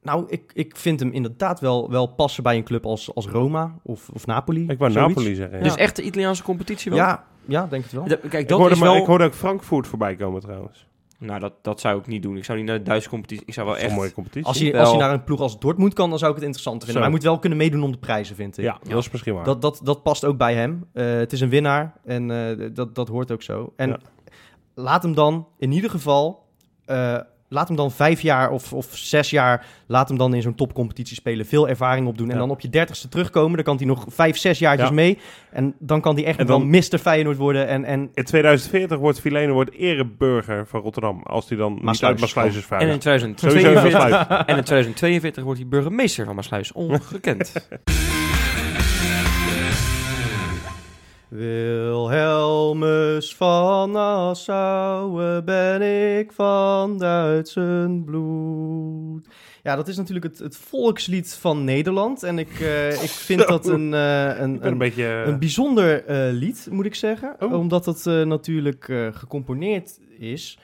Nou, ik, ik vind hem inderdaad wel, wel passen bij een club als, als Roma of, of Napoli. Ik wou zoiets. Napoli zeggen. Ja. Dus echt de Italiaanse competitie wel? Ja, ja, denk het wel. Kijk, ik, dat hoorde is maar, wel... ik hoorde ook Frankfurt voorbij komen trouwens. Nou, dat, dat zou ik niet doen. Ik zou niet naar de Duitse competitie... Ik zou wel is echt... een mooie competitie. Als hij, wel- als hij naar een ploeg als Dortmund kan, dan zou ik het interessant vinden. Zo. Maar hij moet wel kunnen meedoen om de prijzen, vind ik. ja, dat is misschien waar. Dat, dat, dat past ook bij hem. Eh, het is een winnaar en eh, dat, dat hoort ook zo. En Ja. laat hem dan in ieder geval... eh, laat hem dan vijf jaar of, of zes jaar... laat hem dan in zo'n topcompetitie spelen. Veel ervaring opdoen. En Ja. dan op je dertigste terugkomen. Dan kan hij nog vijf, zes jaartjes Ja. mee. En dan kan hij echt En nog dan- wel Mr. Feyenoord worden. En, en In 2040 wordt Filene wordt ereburger van Rotterdam. Als hij dan niet Maasluis. uit Maasluis is En in, veilig. 2042, Sowieso Maasluis. en in 2042 wordt hij burgemeester van Maasluis. Ongekend. Wilhelmus van Nassau eh, ben ik van Duitsen bloed. Ja, dat is natuurlijk het, het volkslied van Nederland. En ik, eh, ik vind Zo. dat een, eh, een, een een, beetje... een bijzonder lied, moet ik zeggen. Oh. Omdat het eh, natuurlijk gecomponeerd is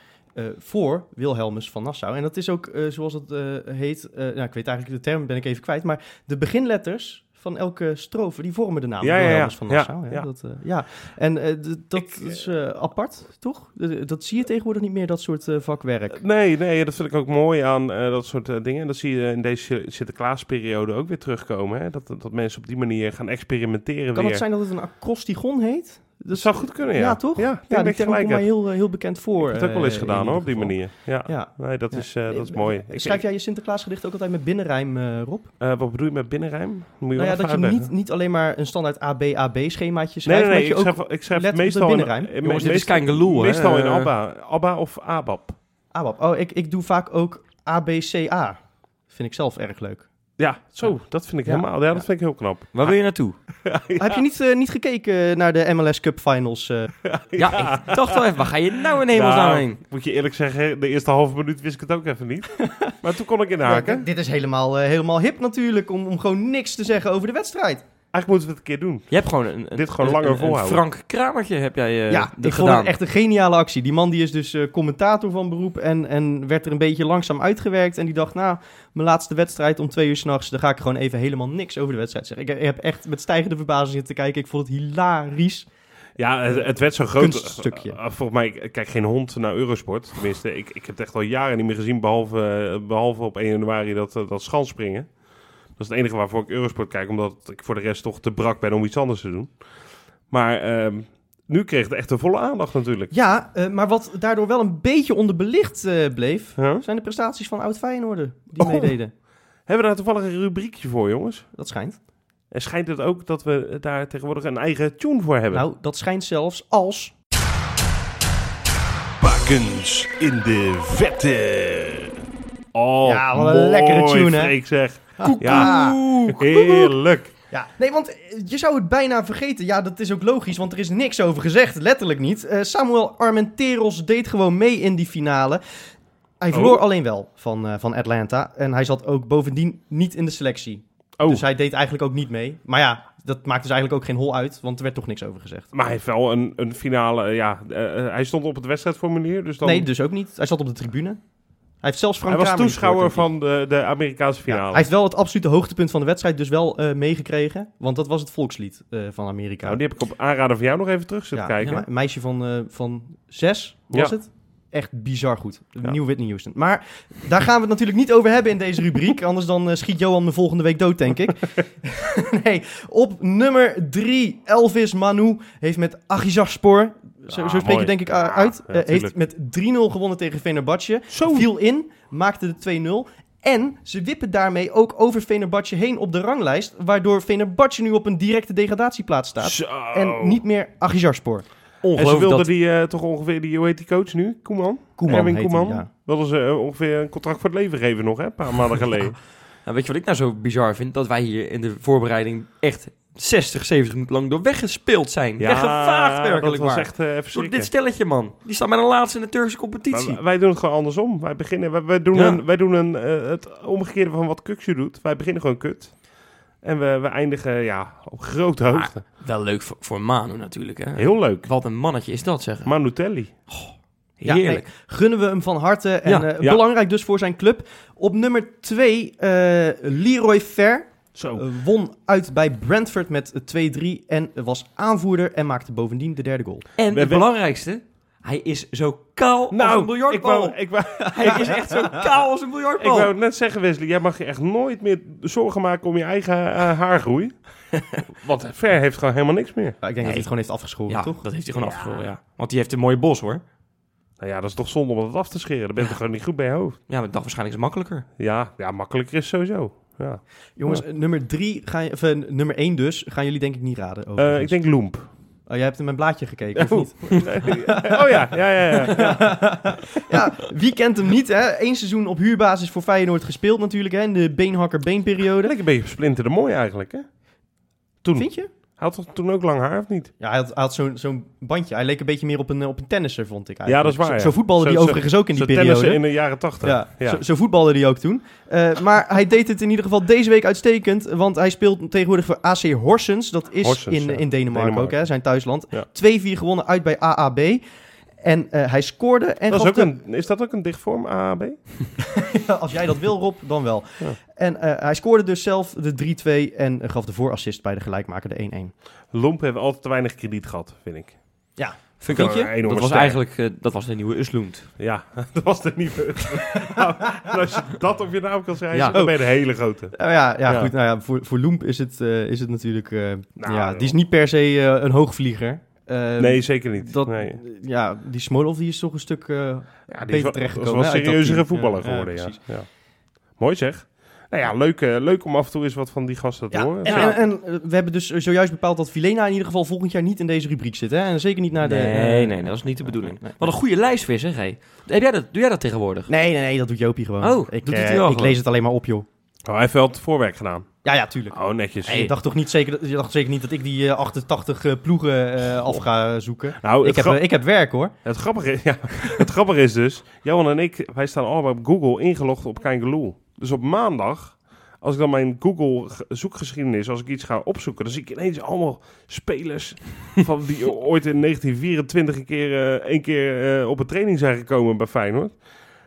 voor Wilhelmus van Nassau. En dat is ook, zoals het heet, nou, ik weet eigenlijk de term, ben ik even kwijt. Maar de beginletters van elke strofe, die vormen de naam Ja, ja, ja. Van Ja, Nassau. Ja, ja. Dat, eh, ja. En eh, dat Ik, is eh, apart, toch? Dat zie je tegenwoordig niet meer, dat soort eh, vakwerk. Nee, nee, dat vind ik ook mooi aan eh, dat soort eh, dingen. En dat zie je in deze Sinterklaasperiode ook weer terugkomen. Hè? Dat, dat mensen op die manier gaan experimenteren Kan weer. het zijn dat het een acrostigon heet? Dat zou goed kunnen, ja. Ja, toch? Ja, Ja, ik die term gelijk komt mij heel, eh, heel bekend voor. Ik heb het ook wel eens eh, gedaan in hoor, op die manier. Ja, Ja. nee, dat Ja. is, eh, dat is mooi. Ik- Schrijf jij je Sinterklaasgedicht ook altijd met binnenrijm, eh, Rob? eh, wat bedoel je met binnenrijm? Moet je Nou wel ja, dat je niet, niet alleen maar een standaard AB-AB-schemaatje Nee, schrijft, nee, nee. maar Ik dat je ook schrijf, ik schrijf let op de meestal in, binnenrijm. Jongens, dit is kein hè? Meestal in ABBA. ABBA of ABAP. ABAP. Oh, ik, ik doe vaak ook ABCA. Vind ik zelf erg leuk. Ja, zo. Dat vind ik Ja. helemaal... Ja, dat Ja. vind ik heel knap. Waar wil je naartoe? Heb je niet, eh, niet gekeken naar de MLS Cup Finals? eh? Ja, ik dacht wel even, waar ga je nou in hemelsnaam Nou, heen? Moet je eerlijk zeggen, de eerste halve minuut wist ik het ook even niet. maar toen kon ik inhaken. Ja, dit is helemaal, eh, helemaal hip natuurlijk, om, om gewoon niks te zeggen over de wedstrijd. Eigenlijk moeten we het een keer doen. Je hebt gewoon een, een, Dit gewoon een- langer een- volhouden. Frank Kramertje heb jij eh, ja, dit ik vond gedaan. het echt een geniale actie. Die man die is dus eh, commentator van beroep en, en werd er een beetje langzaam uitgewerkt. En die dacht, nou, mijn laatste wedstrijd om twee uur s'nachts, dan ga ik gewoon even helemaal niks over de wedstrijd zeggen. Ik, ik heb echt met stijgende verbazing zitten kijken. Ik vond het hilarisch. Ja, het, het werd zo groot. Kunststukje. Eh, volgens mij ik kijk geen hond naar Eurosport. Tenminste, ik, ik heb het echt al jaren niet meer gezien, behalve, eh, behalve op 1 januari dat, dat schanspringen. Dat is het enige waarvoor ik Eurosport kijk, omdat ik voor de rest toch te brak ben om iets anders te doen. Maar ehm, nu kreeg het echt een volle aandacht natuurlijk. Ja, eh, maar wat daardoor wel een beetje onderbelicht eh, bleef, Huh? zijn de prestaties van oud Feyenoorden die Oh. meededen. Hebben we daar toevallig een rubriekje voor, jongens? Dat schijnt. En schijnt het ook dat we daar tegenwoordig een eigen tune voor hebben? Nou, dat schijnt zelfs als... Bakens in de vette. Oh, Ja, wat een lekkere tune, hè? Ik zeg. Ja. Heerlijk. Ja, nee, want je zou het bijna vergeten. Ja, dat is ook logisch, want er is niks over gezegd. Letterlijk niet. Eh, Samuel Armenteros deed gewoon mee in die finale. Hij verloor Oh. alleen wel van, eh, van Atlanta. En hij zat ook bovendien niet in de selectie. Oh, Dus hij deed eigenlijk ook niet mee. Maar ja, dat maakt dus eigenlijk ook geen hol uit, want er werd toch niks over gezegd. maar hij heeft wel een, een finale. Ja, eh, hij stond op het wedstrijdformulier. Dus dan... Nee, dus ook niet. Hij zat op de tribune. Heeft zelfs Frank Hij was Kramer toeschouwer van de, de Amerikaanse ik. finale. Ja, hij heeft wel het absolute hoogtepunt van de wedstrijd dus wel eh, meegekregen. Want dat was het volkslied eh, van Amerika. Nou, die heb ik op aanraden van jou nog even terug zitten Ja, kijken. ja, een meisje van, eh, van zes was het. Echt bizar goed. Nieuw Whitney Houston. Maar daar gaan we het natuurlijk niet over hebben in deze rubriek. Anders dan schiet Johan me volgende week dood, denk ik. nee, op nummer drie, Elvis Manu heeft met Agizarspor, zo, Ah, zo spreek mooi. je denk ik uh, Ja, uit, ja, eh, heeft met 3-0 gewonnen tegen Fenerbahce. Zo. Viel in, maakte de 2-0. En ze wippen daarmee ook over Fenerbahce heen op de ranglijst. Waardoor Fenerbahce nu op een directe degradatieplaats staat. Zo. En niet meer Agizarspor. En ze wilden dat... die eh, toch ongeveer, die, hoe heet die coach nu? Koeman? Koeman Erwin Koeman? hij, ja. Wilden ze eh, ongeveer een contract voor het leven geven nog, hè? Een paar maanden geleden. Nou, weet je wat ik nou zo bizar vind? Dat wij hier in de voorbereiding echt 60, 70 minuten lang door weggespeeld zijn. Weggevaagd werkelijk dat was waar. echt eh even Door schrikken. dit stelletje, man. Die staan bij de laatste in de Turkse competitie. Maar wij doen het gewoon andersom. Wij, beginnen, wij, wij doen, Ja. een, wij doen een, eh, het omgekeerde van wat Kuksje doet. Wij beginnen gewoon kut. En we, we eindigen ja, op grote Maar- hoogte. Wel leuk voor, voor Manu natuurlijk, hè. Heel leuk. Wat een mannetje is dat, zeg. Manutelli. Ja, Heerlijk. nee, gunnen we hem van harte. En Ja, eh, ja. belangrijk dus voor zijn club. Op nummer 2, Leroy Fer. Zo. eh, won uit bij Brentford met eh, 2-3 en was aanvoerder en maakte bovendien de derde goal. En het belangrijkste, hij is zo kaal als een Nou, ik wou, ik, wou, Hij is echt zo kaal als een ik wou net zeggen, Wesley. Jij mag je echt nooit meer zorgen maken om je eigen eh, haargroei. Want Ver heeft gewoon helemaal niks meer. Ja, ik denk dat hij het gewoon heeft afgeschoren, ja, toch? dat heeft hij gewoon afgeschoren, ja. Want die heeft een mooie bos, hoor. Nou ja, dat is toch zonde om het af te scheren. Dan ben je toch gewoon niet goed bij je hoofd. Ja, maar ik dacht waarschijnlijk is makkelijker. Ja, ja makkelijker is sowieso. Ja. Jongens, nummer 3, ga je, of, eh, nummer 1 dus, gaan jullie denk ik niet raden. Eh, ik denk Loemp. Oh, jij hebt in mijn blaadje gekeken, of Oh. niet? oh ja, ja, ja. ja. ja, wie kent hem niet, hè? Eén seizoen op huurbasis voor Feyenoord gespeeld natuurlijk, hè? In de beenhakker-beenperiode. Lekker een beetje splinter de mooi eigenlijk, hè? Toen. Vind je? Hij had toch toen ook lang haar, of niet? Ja, hij had, hij had zo'n zo'n bandje. Hij leek een beetje meer op een, eh, op een tennisser, vond ik Ja, eigenlijk. dat is waar, Zo, ja. voetbalde zo- overigens ook in die periode. in de jaren tachtig. Ja, Ja. Zo, zo voetbalde hij ook toen. Eh, maar hij deed het in ieder geval deze week uitstekend. Want hij speelt tegenwoordig voor AC Horsens. Dat is Horsens, in, ja. in Denemarken, ook, hè, zijn thuisland. Ja. 2-4 gewonnen uit bij AAB. En eh, hij scoorde en Dat is, ook de- een, is dat ook een dichtvorm, AAB? Als jij dat wil, Rob, dan wel. Ja. En eh, hij scoorde dus zelf de 3-2 en eh, gaf de voorassist bij de gelijkmaker de 1-1. Lomp heeft altijd te weinig krediet gehad, vind ik. Vind Vind ik een Dat was ster. eigenlijk eh, dat was de nieuwe Uslund. Ja, dat was de nieuwe. nou, als je dat op je naam kan schrijven, Ja. dan ben je de hele grote. Nou ja, ja, Ja. goed. Nou ja, voor, voor Loemp is het, is het natuurlijk... Nou, ja, die is niet per se een hoogvlieger. Eh, Nee, zeker niet. Dat, nee. Ja, die Smolov die is toch een stuk eh, Ja, die is beter wel, terechtgekomen. was dat serieuzere team. voetballer Ja, geworden, ja, ja. precies. ja. Mooi zeg. Nou ja, leuk, eh, leuk om af en toe eens wat van die gasten te Ja, horen. en, en, en, eh, we hebben dus zojuist bepaald dat Vilena in ieder geval volgend jaar niet in deze rubriek zit. Hè? En zeker niet naar de... Nee, eh, nee, dat is niet de bedoeling. nee. Wat een goede lijstvis, hè, G. Heb jij dat, doe jij dat tegenwoordig? Nee, nee, nee, dat doet Jopie gewoon. Oh, ik, doet eh, hij wel ik gewoon. lees het alleen maar op, joh. Oh, hij heeft wel het voorwerk gedaan. Ja, ja, tuurlijk. Oh, netjes. Je, dacht toch niet zeker, dat- je dacht zeker niet dat ik die eh, 88 eh, ploegen eh, af ga zoeken? Nou, Ik het, heb, eh, ik heb werk, hoor. het, grappige, is- ja, het grappige is dus, Johan en ik, wij staan allebei op Google ingelogd op Kangaloo. Dus op maandag, als ik dan mijn Google ge- zoekgeschiedenis, als ik iets ga opzoeken, dan zie ik ineens allemaal spelers van die ooit in 1924 een keer, eh, een keer eh, op een training zijn gekomen bij Feyenoord.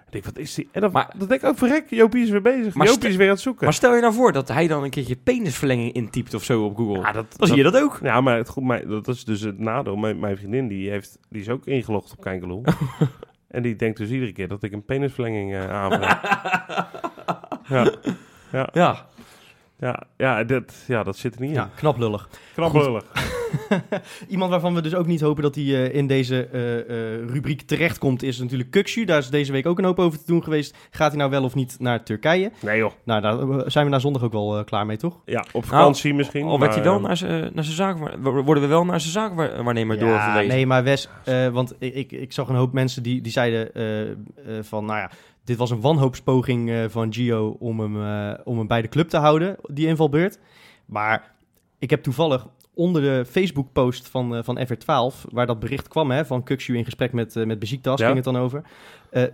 Ik denk, wat is die? En dan, Maar- dan denk ik ook, verrek, Jopie is weer bezig. Maar Jopie is weer aan het zoeken. Maar stel je nou voor dat hij dan een keertje penisverlenging intypt of zo op Google. ja, dat, dan zie je dat ook. Ja, maar het, goed, dat is dus het nadeel. Mijn, mijn vriendin die heeft, die is ook ingelogd op Kangaloo. en die denkt dus iedere keer dat ik een penisverlenging eh aanvraag. ja, ja, Ja. ja, ja, dat, ja, dat zit er niet in. Ja, knap lullig. Knap lullig. Iemand waarvan we dus ook niet hopen dat hij eh, in deze eh, eh, rubriek terechtkomt, is natuurlijk Kukshu. Daar is deze week ook een hoop over te doen geweest. Gaat hij nou wel of niet naar Turkije? Nee joh. Nou, daar zijn we na zondag ook wel klaar mee, toch? Ja, op vakantie misschien. Al werd hij wel eh, naar zijn naar zijn zaak, worden we wel naar zijn zaakwaarnemer doorverwezen. nee, maar Wes, eh, want ik, ik, ik zag een hoop mensen die, die zeiden eh, eh, van, nou ja, dit was een wanhoopspoging eh, van Gio om hem, om hem bij de club te houden, die invalbeurt. Maar ik heb toevallig onder de Facebook-post van, eh, van FR12, waar dat bericht kwam hè, van Kukshu in gesprek met, uh, met Ja. ging het dan over. Eh,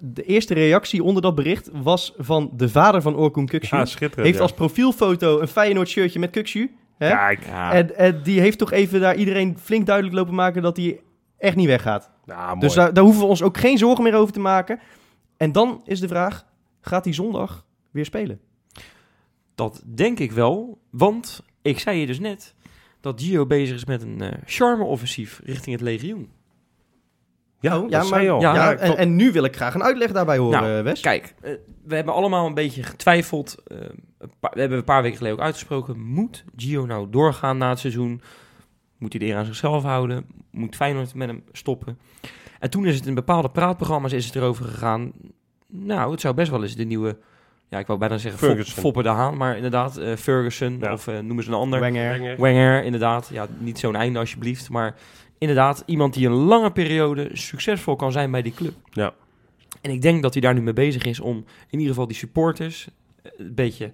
de eerste reactie onder dat bericht was van de vader van Orkun. Ja, schitterend. heeft ja. als profielfoto een Feyenoord shirtje met Kukshu. Hè? Kijk. Ja. En, en die heeft toch even daar iedereen flink duidelijk lopen maken dat hij echt niet weggaat. Ja, mooi. Dus daar, daar hoeven we ons ook geen zorgen meer over te maken. En dan is de vraag, gaat hij zondag weer spelen? Dat denk ik wel, want ik zei je dus net dat Gio bezig is met een eh charme-offensief richting het legioen. Ja, Oh, ja, dat maar- zei je al. ja, en, en nu wil ik graag een uitleg daarbij horen, Nou, eh, Wes. Kijk, eh, we hebben allemaal een beetje getwijfeld. een paar- we hebben een paar weken geleden ook uitgesproken. Moet Gio nou doorgaan na het seizoen? Moet hij de eer aan zichzelf houden? Moet Feyenoord met hem stoppen? En toen is het in bepaalde praatprogramma's is het erover gegaan. Nou, het zou best wel eens de nieuwe... Ja, ik wou bijna zeggen Fop, Ferguson. Foppe de Haan. Maar inderdaad, eh, Ferguson Ja. of eh, noemen ze een ander. Wenger. Wenger. Wenger, inderdaad. Ja, niet zo'n einde alsjeblieft. Maar inderdaad, iemand die een lange periode succesvol kan zijn bij die club. Ja. En ik denk dat hij daar nu mee bezig is om in ieder geval die supporters eh, een beetje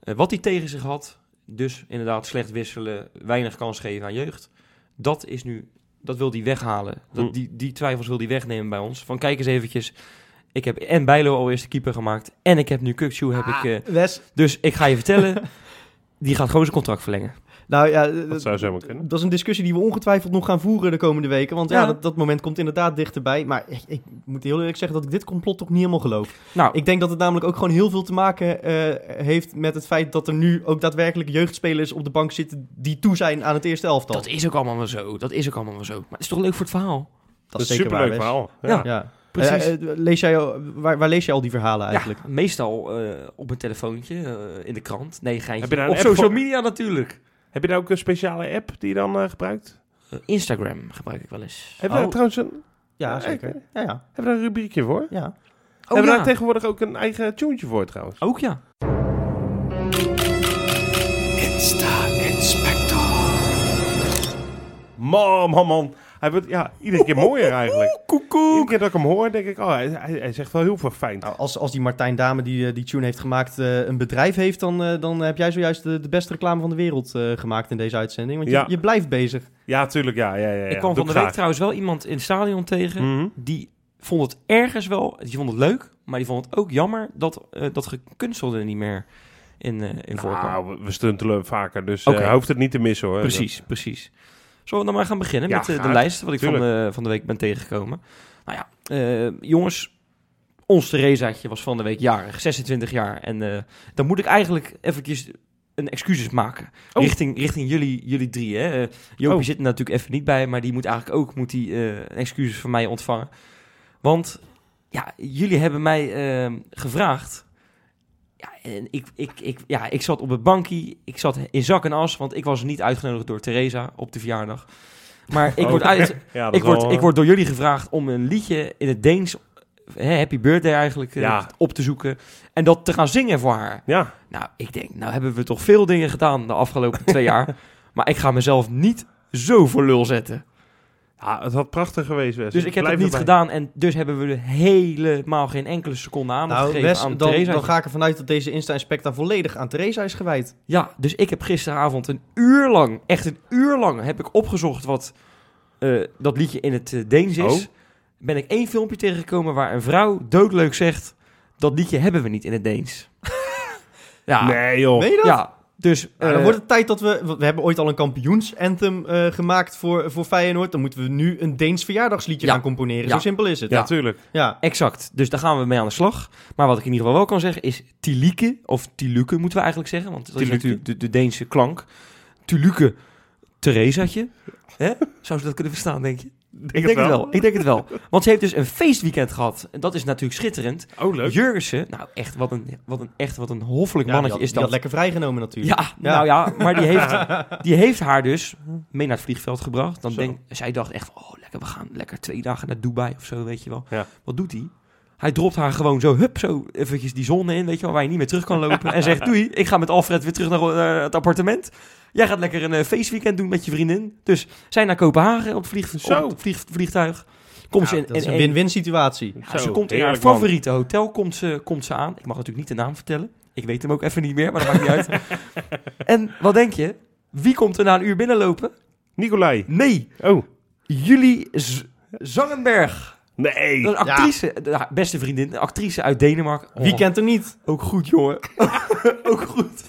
wat hij tegen zich had. Dus inderdaad slecht wisselen, weinig kans geven aan jeugd. Dat is nu, dat wil hij weghalen. Dat, Hm. die, die twijfels wil hij wegnemen bij ons. Van kijk eens eventjes, ik heb en Bijlo al eerst de keeper gemaakt. En ik heb nu Kukçu, heb ik... eh, Wes, dus ik ga je vertellen, die gaat gewoon zijn contract verlengen. nou ja, Dat zou zomaar kunnen. dat is een discussie die we ongetwijfeld nog gaan voeren de komende weken. Want ja, Ja. dat, dat moment komt inderdaad dichterbij. Maar ik, ik moet heel eerlijk zeggen dat ik dit complot toch niet helemaal geloof. Nou, Ik denk dat het namelijk ook gewoon heel veel te maken eh, heeft met het feit dat er nu ook daadwerkelijk jeugdspelers op de bank zitten die toe zijn aan het eerste elftal. Dat is ook allemaal wel zo. Dat is ook allemaal wel zo. Maar het is toch leuk voor het verhaal? Dat is een superleuk verhaal. Ja. Ja. Ja. Precies. Eh, eh, lees jij, waar, waar lees jij al die verhalen eigenlijk? Ja, meestal eh, op een telefoontje, eh, in de krant. Nee, geintje. Heb je daar een op app social media natuurlijk. Heb je daar ook een speciale app die je dan eh, gebruikt? Instagram gebruik ik wel eens. Hebben we Oh. daar trouwens een, Ja, zeker. Ja, ja. hebben we daar een rubriekje voor? ja. Oh hebben we ja, daar tegenwoordig ook een eigen tuentje voor trouwens? ook ja. Man, man, man. Hij wordt ja, iedere keer mooier eigenlijk. Iedere keer dat ik hem hoor, denk ik, oh, hij, hij, hij zegt wel heel veel fijn. Nou, als, als die Martijn Dame die eh, die tune heeft gemaakt eh, een bedrijf heeft, dan, eh, dan heb jij zojuist de, de beste reclame van de wereld eh, gemaakt in deze uitzending. Want je, Ja. je blijft bezig. Ja, tuurlijk, ja. ja, ja, ja. ik kwam Doe van de week trouwens wel iemand in het stadion tegen. Mhm. Die vond het ergens wel, die vond het leuk. Maar die vond het ook jammer dat eh, dat gekunstelde niet meer in, eh in voorkwam. Nou, we- we stuntelen vaker, dus eh, hoeft het niet te missen hoor. Precies, precies. Zullen we dan maar gaan beginnen Ja, met eh, de lijst wat ik van de, van de week ben tegengekomen? Nou ja, eh, jongens, ons Theresaatje was van de week jarig, 26 jaar. En eh, dan moet ik eigenlijk eventjes een excuses maken. Oh. Richting, richting jullie, jullie drie. Hè. Eh, Jopie Oh. zit er natuurlijk even niet bij, maar die moet eigenlijk ook moet die, eh, een excuses van mij ontvangen. Want ja, jullie hebben mij eh, gevraagd. Ja, en ik, ik, ik, ja, ik zat op het bankje, ik zat in zak en as, want ik was niet uitgenodigd door Theresa op de verjaardag. Maar ik, Oh. word, uit, Ja, ik, wel, word, eh, ik word door jullie gevraagd om een liedje in het Deens, hè, Happy Birthday eigenlijk, eh, Ja. op te zoeken. En dat te gaan zingen voor haar. Ja, Nou, ik denk, nou hebben we toch veel dingen gedaan de afgelopen twee jaar. Maar ik ga mezelf niet zo voor lul zetten. Ja, het had prachtig geweest, Wes. Dus ik heb Blijf het niet erbij. gedaan. En dus hebben we er helemaal geen enkele seconde aan Nou, gegeven Wes, aan dan, Theresa. dan ga ik ervan uit dat deze Insta-inspecta volledig aan Theresa is gewijd. Ja, dus ik heb gisteravond een uur lang, echt een uur lang, heb ik opgezocht wat eh, dat liedje in het eh, Deens is. Oh. Ben ik één filmpje tegengekomen waar een vrouw doodleuk zegt, dat liedje hebben we niet in het Deens. ja, Nee joh. Weet je dat? ja, dus... Nou, dan eh, wordt het tijd dat we... We hebben ooit al een kampioensanthem eh gemaakt voor, voor Feyenoord. Dan moeten we nu een Deens verjaardagsliedje Ja. gaan componeren. Ja. Zo simpel is het. Ja, Ja. tuurlijk. ja. Exact, dus daar gaan we mee aan de slag. Maar wat ik in ieder geval wel kan zeggen is Tilieke, of Tiluke moeten we eigenlijk zeggen, want dat is natuurlijk de, de Deense klank. Tiluke Theresaatje. Hè? Zou ze dat kunnen verstaan, denk je? Ik denk het wel. Ik denk het wel. Want ze heeft dus een feestweekend gehad. En dat is natuurlijk schitterend. Oh, leuk. Jurgensen, nou echt wat een, wat een, echt wat een hoffelijk Ja, mannetje had, is die had dat. lekker vrijgenomen natuurlijk. Ja, nou ja, maar die heeft, die heeft haar dus mee naar het vliegveld gebracht. Dan Zo. denk, zij dacht echt, oh lekker, we gaan lekker twee dagen naar Dubai of zo, weet je wel. Ja. Wat doet hij? Hij dropt haar gewoon zo, hup, zo eventjes die zon in, weet je wel, waar je niet meer terug kan lopen. en zegt, doei, ik ga met Alfred weer terug naar eh, het appartement. Jij gaat lekker een eh, feestweekend doen met je vriendin. Dus zij naar Kopenhagen op het, vlieg, Zo. op het vlieg- vliegtuig. Komt Ja, ze in, dat is en- een en- win-win situatie. ja, ze komt in haar man. favoriete hotel komt ze, komt ze aan. Ik mag natuurlijk niet de naam vertellen. Ik weet hem ook even niet meer, maar dat maakt niet uit. En wat denk je? Wie komt er na een uur binnenlopen? Nicolai. Nee, Oh. Julie Z- Zangenberg. Nee. Dat is een actrice, de haar beste vriendin, een actrice uit Denemarken. Wie Oh, kent er niet? Ook goed, jongen. ook goed.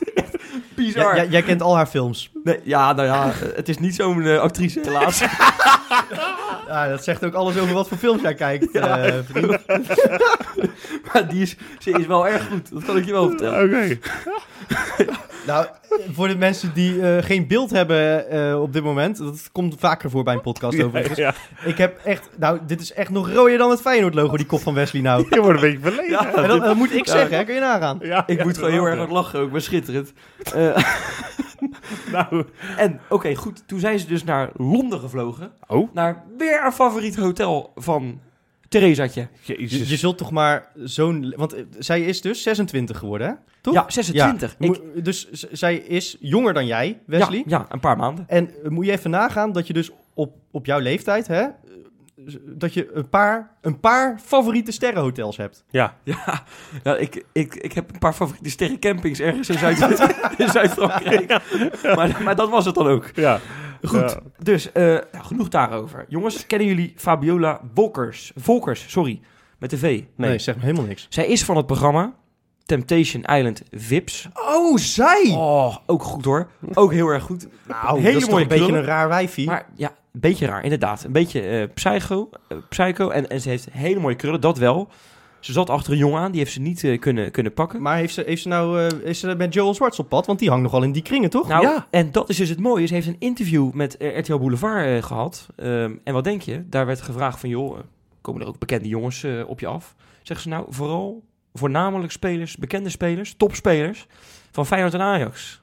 Bizar. Ja, jij- kent al haar films. Nee, ja, nou ja, het is niet zo'n eh, actrice helaas. Ja, dat zegt ook alles over wat voor films jij kijkt, eh, vriend. maar die is, ze is wel erg goed. Dat kan ik je wel vertellen. Oké. Nou, voor de mensen die eh, geen beeld hebben eh, op dit moment, dat komt vaker voor bij een podcast overigens. Ja, Ik heb echt, nou, dit is echt nog rooier dan het Feyenoord-logo, die kop van Wesley nou. je wordt een beetje verlegen. Ja. En dat, dat moet ik Ja. zeggen, hè? kun je nagaan. Ja, Ik ja, moet gewoon heel erg ja. hard lachen ook, maar schitterend. Eh, Nou, en oké, goed. Toen zijn ze dus naar Londen gevlogen. oh, Naar weer een favoriet hotel van Theresatje. Je, je zult toch maar zo'n... Want eh, zij is dus 26 geworden, hè? Toch? Ja, 26. Ja, Ik- dus zij is jonger dan jij, Wesley. Ja, ja, een paar maanden. En eh, moet je even nagaan dat je dus op, op jouw leeftijd, hè, eh, dat je een paar, een paar favoriete sterrenhotels hebt. Ja, Ja, ja ik, ik, ik heb een paar favoriete sterrencampings ergens in, Zuid in Zuid-Frankrijk. Maar, maar dat was het dan ook. ja. Goed, Ja. dus eh, nou, genoeg daarover. Jongens, kennen jullie Fabiola Volkers? Volkers, sorry, met de V. Nee, zeg me helemaal niks. Zij is van het programma Temptation Island Vips. Oh, zij! Oh, ook goed hoor. Ook heel erg goed. nou, hele dat is toch mooie een beetje een raar wijfie. Maar ja, beetje raar, inderdaad. Een beetje eh, psycho. eh, psycho. En, en ze heeft hele mooie krullen, dat wel. Ze zat achter een jongen aan, die heeft ze niet eh, kunnen, kunnen pakken. Maar heeft ze, heeft ze nou eh, is ze met Joel Zwarts op pad? Want die hangt nogal in die kringen, toch? Nou, Ja. en dat is dus het mooie. Ze heeft een interview met RTL Boulevard eh, gehad. Ehm, en wat denk je? Daar werd gevraagd van, joh, komen er ook bekende jongens eh, op je af? Zeggen ze nou, vooral voornamelijk spelers, bekende spelers, topspelers van Feyenoord en Ajax.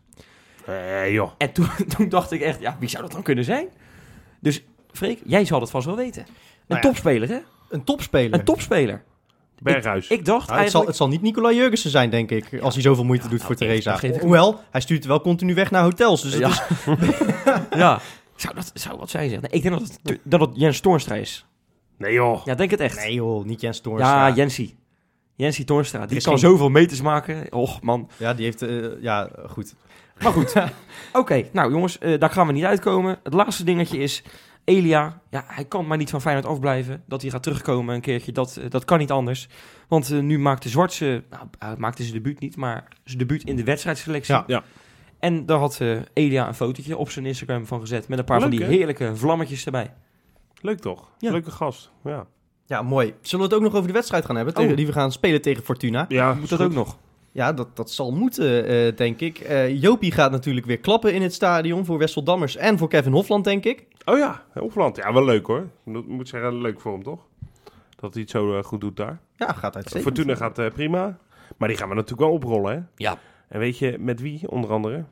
Joh. En toen, toen dacht ik echt, ja, wie zou dat dan kunnen zijn? Dus Freek, jij zal het vast wel weten. Een Nou ja. topspeler, hè? Een topspeler. Een topspeler. Berghuis. Ik dacht Nou, het, zal, het zal niet Nicola Jurgensen zijn, denk ik, als hij zoveel moeite doet voor Theresa. Hoewel, hij stuurt wel continu weg naar hotels. Dus ja. ja. Zou dat zou wat zij zeggen? Nee, ik denk dat het, dat het Jens Toornstra is. Nee joh. Ja, denk het echt. nee joh, niet Jens Toornstra. Ja, Jensie. Jensie Toornstra. Die kan geen- zoveel meters maken. Och, man. Ja, die heeft... eh, ja, goed. Maar goed. Oké, nou jongens, eh, daar gaan we niet uitkomen. Het laatste dingetje is... Elia, ja, hij kan maar niet van Feyenoord afblijven. Dat hij gaat terugkomen een keertje, dat, eh, dat kan niet anders. Want eh, nu maakte Zwartse... Nou, hij maakte zijn debuut niet, maar zijn debuut in de wedstrijdselectie. Ja. Ja. En daar had eh, Elia een fotootje op zijn Instagram van gezet... met een paar van die heerlijke vlammetjes erbij. Leuk toch? Ja. Leuke gast. Ja. Ja, mooi. Zullen we het ook nog over de wedstrijd gaan hebben? Tegen, Oh. Die we gaan spelen tegen Fortuna. Ja, Moet dat ook nog? Ja, dat, dat zal moeten, eh, denk ik. Eh, Jopie gaat natuurlijk weer klappen in het stadion voor Wessel Dammers en voor Kevin Hofland, denk ik. Oh ja, Hofland. Ja, wel leuk hoor. Ik moet- moet zeggen, leuk voor hem toch? Dat hij het zo eh, goed doet daar. Ja, gaat uitstekend. Fortuna gaat eh, prima. Maar die gaan we natuurlijk wel oprollen hè. Ja. En weet je met wie onder andere?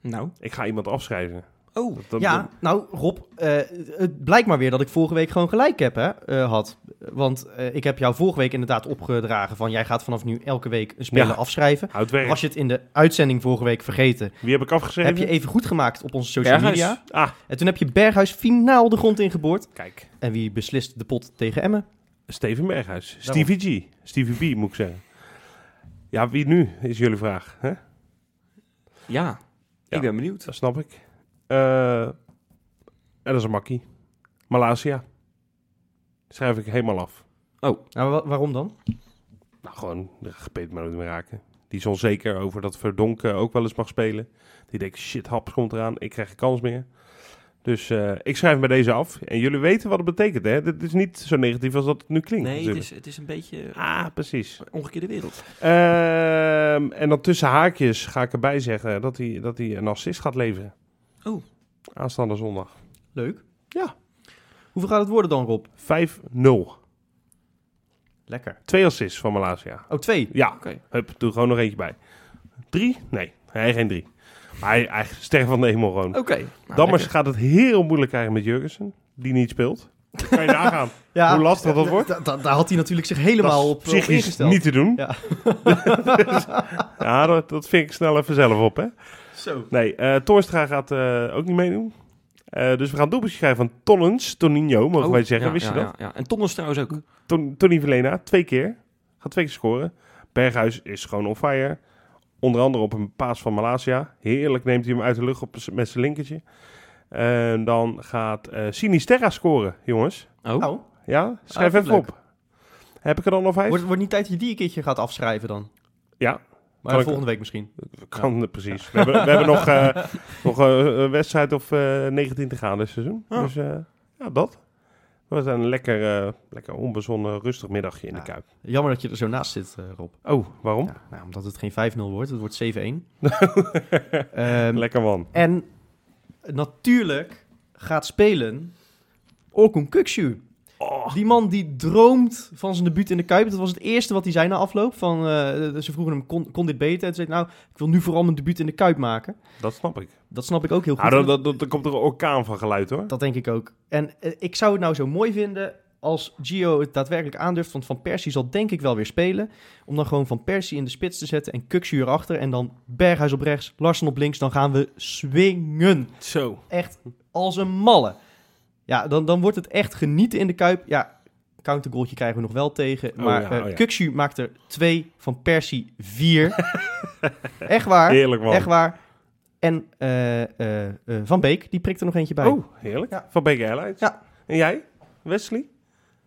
Nou. Ik ga iemand afschrijven. Oh. Dat- dat- Ja, nou Rob, eh, het blijkt maar weer dat ik vorige week gewoon gelijk heb, hè, eh, had. Want eh, ik heb jou vorige week inderdaad opgedragen van jij gaat vanaf nu elke week een speler Ja. afschrijven. Was je het in de uitzending vorige week vergeten, Wie heb ik afgeschreven? heb je even goed gemaakt op onze social Berghuis. media. Ah, En toen heb je Berghuis finaal de grond ingeboord. kijk. En wie beslist de pot tegen Emmen? Steven Berghuis. Daarom. Stevie G. Stevie B moet ik zeggen. Ja, wie nu is jullie vraag. Hè? Ja. Ja. Ik ben benieuwd. Dat snap ik. Eh, en dat is een makkie. Malasia. Schrijf ik helemaal af. Nou, wa- waarom dan? Nou, gewoon gepeet maar niet meer raken. Die is onzeker over dat Verdonk ook wel eens mag spelen. Die denkt, shit, Haps komt eraan. Ik krijg geen kans meer. Dus eh, ik schrijf bij deze af. En jullie weten wat het betekent, hè? Dit is niet zo negatief als dat het nu klinkt. Nee, het is, het is een beetje eh, Ah, precies. omgekeerde wereld. Ehm, en dan tussen haakjes ga ik erbij zeggen dat hij, dat hij een assist gaat leveren. Oh. Aanstaande zondag. Leuk. Ja. Hoeveel gaat het worden dan, Rob? 5-0. Lekker. Twee assists van Malasia. Oh, twee. Ja, Oké. hup, doe gewoon nog eentje bij. Drie? Nee, hij geen drie. Maar hij, hij van de hemel gewoon. Oké. Nou, Dammers gaat het heel moeilijk krijgen met Jurgensen, die niet speelt. Kan je nagaan Ja, hoe lastig dat wordt? da- da- daar had hij natuurlijk zich helemaal op, op ingesteld. niet te doen. Ja. Ja, dat, dat vind ik snel even zelf op, hè. Zo. Nee, eh Toornstra gaat eh, ook niet meedoen. Eh, dus we gaan doelpuntjes krijgen van Tonnens, Toninho, mogen Oh, wij zeggen. ja, Wist ja, je dat? Ja, ja. En Tonnens trouwens ook. Ton, Tony Verlena, twee keer. Gaat twee keer scoren. Berghuis is gewoon on fire. Onder andere op een paas van Malasia. Heerlijk neemt hij hem uit de lucht op, met zijn linkertje. En dan gaat eh Sinisterra scoren, jongens. Oh. Oh, Ja, schrijf dat even leuk. op. Heb ik er dan nog vijf? wordt, wordt niet tijd dat je die een keertje gaat afschrijven dan? Ja, Maar Kan ik- volgende week misschien. kan eh, precies. We hebben, we hebben nog, eh, nog eh, een wedstrijd of eh 19 te gaan dit seizoen. Ja. Dus eh, ja, dat. Het was een lekker, eh, lekker onbezonnen, rustig middagje in Ja. de Kuip. Jammer dat je er zo naast zit, eh, Rob. Oh, waarom? Ja, nou, omdat het geen 5-0 wordt, het wordt 7-1. Ehm, lekker man. en natuurlijk gaat spelen Orkun Kukcu. Oh, Die man die droomt van zijn debuut in de Kuip. Dat was het eerste wat hij zei na afloop. Van, eh, ze vroegen hem, kon, kon dit beter? En toen zei nou, ik wil nu vooral mijn debuut in de Kuip maken. dat snap ik. Dat snap ik ook heel goed. Nou, dan, dan, dan komt er een orkaan van geluid hoor. Dat denk ik ook. En eh, ik zou het nou zo mooi vinden als Gio het daadwerkelijk aandurft. Want Van Persie zal denk ik wel weer spelen. Om dan gewoon Van Persie in de spits te zetten en Kuksu erachter. En dan Berghuis op rechts, Larsen op links. Dan gaan we swingen. Zo. Echt als een malle. Ja, dan, dan wordt het echt genieten in de Kuip. Ja, countergoaltje krijgen we nog wel tegen. Oh Maar ja, eh, oh ja. Maakt er twee, Van Persie vier. echt waar, Heerlijk man. echt waar. En eh, eh, Van Beek, die prikt er nog eentje bij. Oh, heerlijk. Ja. Van Beek Airlines. Ja. En jij, Wesley?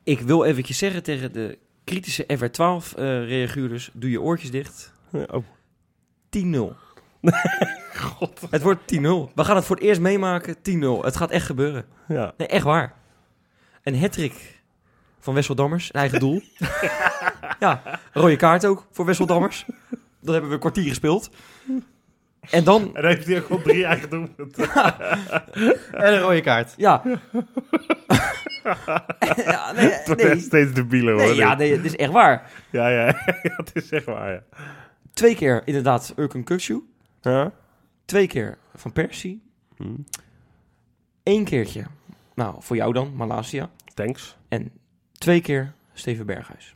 Ik wil eventjes zeggen tegen de kritische FR12 eh reaguurders, doe je oortjes dicht. Oh. 10-0. Het wordt 10-0. We gaan het voor het eerst meemaken, 10-0. Het gaat echt gebeuren. Ja. Nee, echt waar. Een hattrick van Wessel Dammers, een eigen doel. ja, rode kaart ook voor Wessel Dammers. Dat hebben we een kwartier gespeeld. En dan, En dan heeft hij ook gewoon drie eigen doelpunten. En een rode kaart. ja. ja nee, Het wordt nee. steeds debieler hoor. Nee, ja, nee, het is echt waar. ja, ja. ja, het is echt waar, ja. Twee keer inderdaad Urkun Kukcu. Ja? Twee keer Van Persie. Hm. Eén keertje, nou, voor jou dan, Malasia. Thanks. En twee keer Steven Berghuis.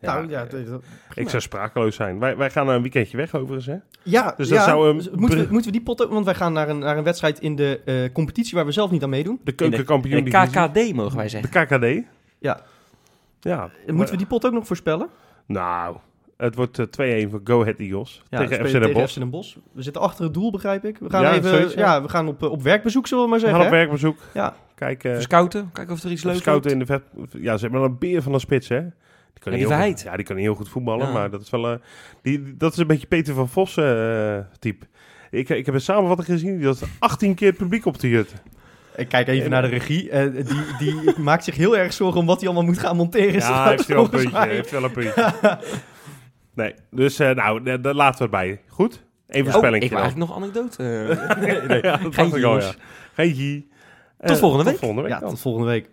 Ja, nou, ja, eh, dat- dat- ik zou sprakeloos zijn. Wij, wij gaan een weekendje weg overigens, hè? ja, Dus dat ja, zou een dus moeten, we, moeten we die pot ook... Want wij gaan naar een, naar een wedstrijd in de eh, competitie waar we zelf niet aan meedoen. De keukenkampioen de divisie. KKD mogen wij De zeggen. KKD. Ja. Ja. Moeten we die pot ook nog voorspellen? Nou, het wordt eh, 2-1 voor Go Ahead Eagles. Ja, tegen FC Den tegen Bosch. FC Den Bosch. We zitten achter het doel, begrijp ik. We gaan Ja, even... zoiets, ja. we gaan op, eh, op werkbezoek, zullen we maar We zeggen. gaan op werkbezoek. Ja. Kijken. Even scouten, kijken of er iets leuks scouten in de vet. Ja, ze hebben wel een beer van een spits, hè? Die kan Ja, niet die heel goed, ja, die kan niet heel goed voetballen, Ja. maar dat is wel eh, die, dat is een beetje Peter van Vos eh, type. Ik, ik heb een samenvatting gezien, die had 18 keer het publiek op de jut. Ik kijk even naar de regie. eh, die, die maakt zich heel erg zorgen om wat hij allemaal moet gaan monteren. Ja, straks, heeft hij wel een puntje. Heeft wel een puntje. Nee, dus eh, nou, da- daar laten we het bij. Goed? Even Oh, voorspelling. ik wil eigenlijk nog een anekdote. eh, nee, nee. ja, dat dacht Geintje, ik al, jongens. ja. Geintje. Tot volgende tot week. volgende week Ja, tot volgende week.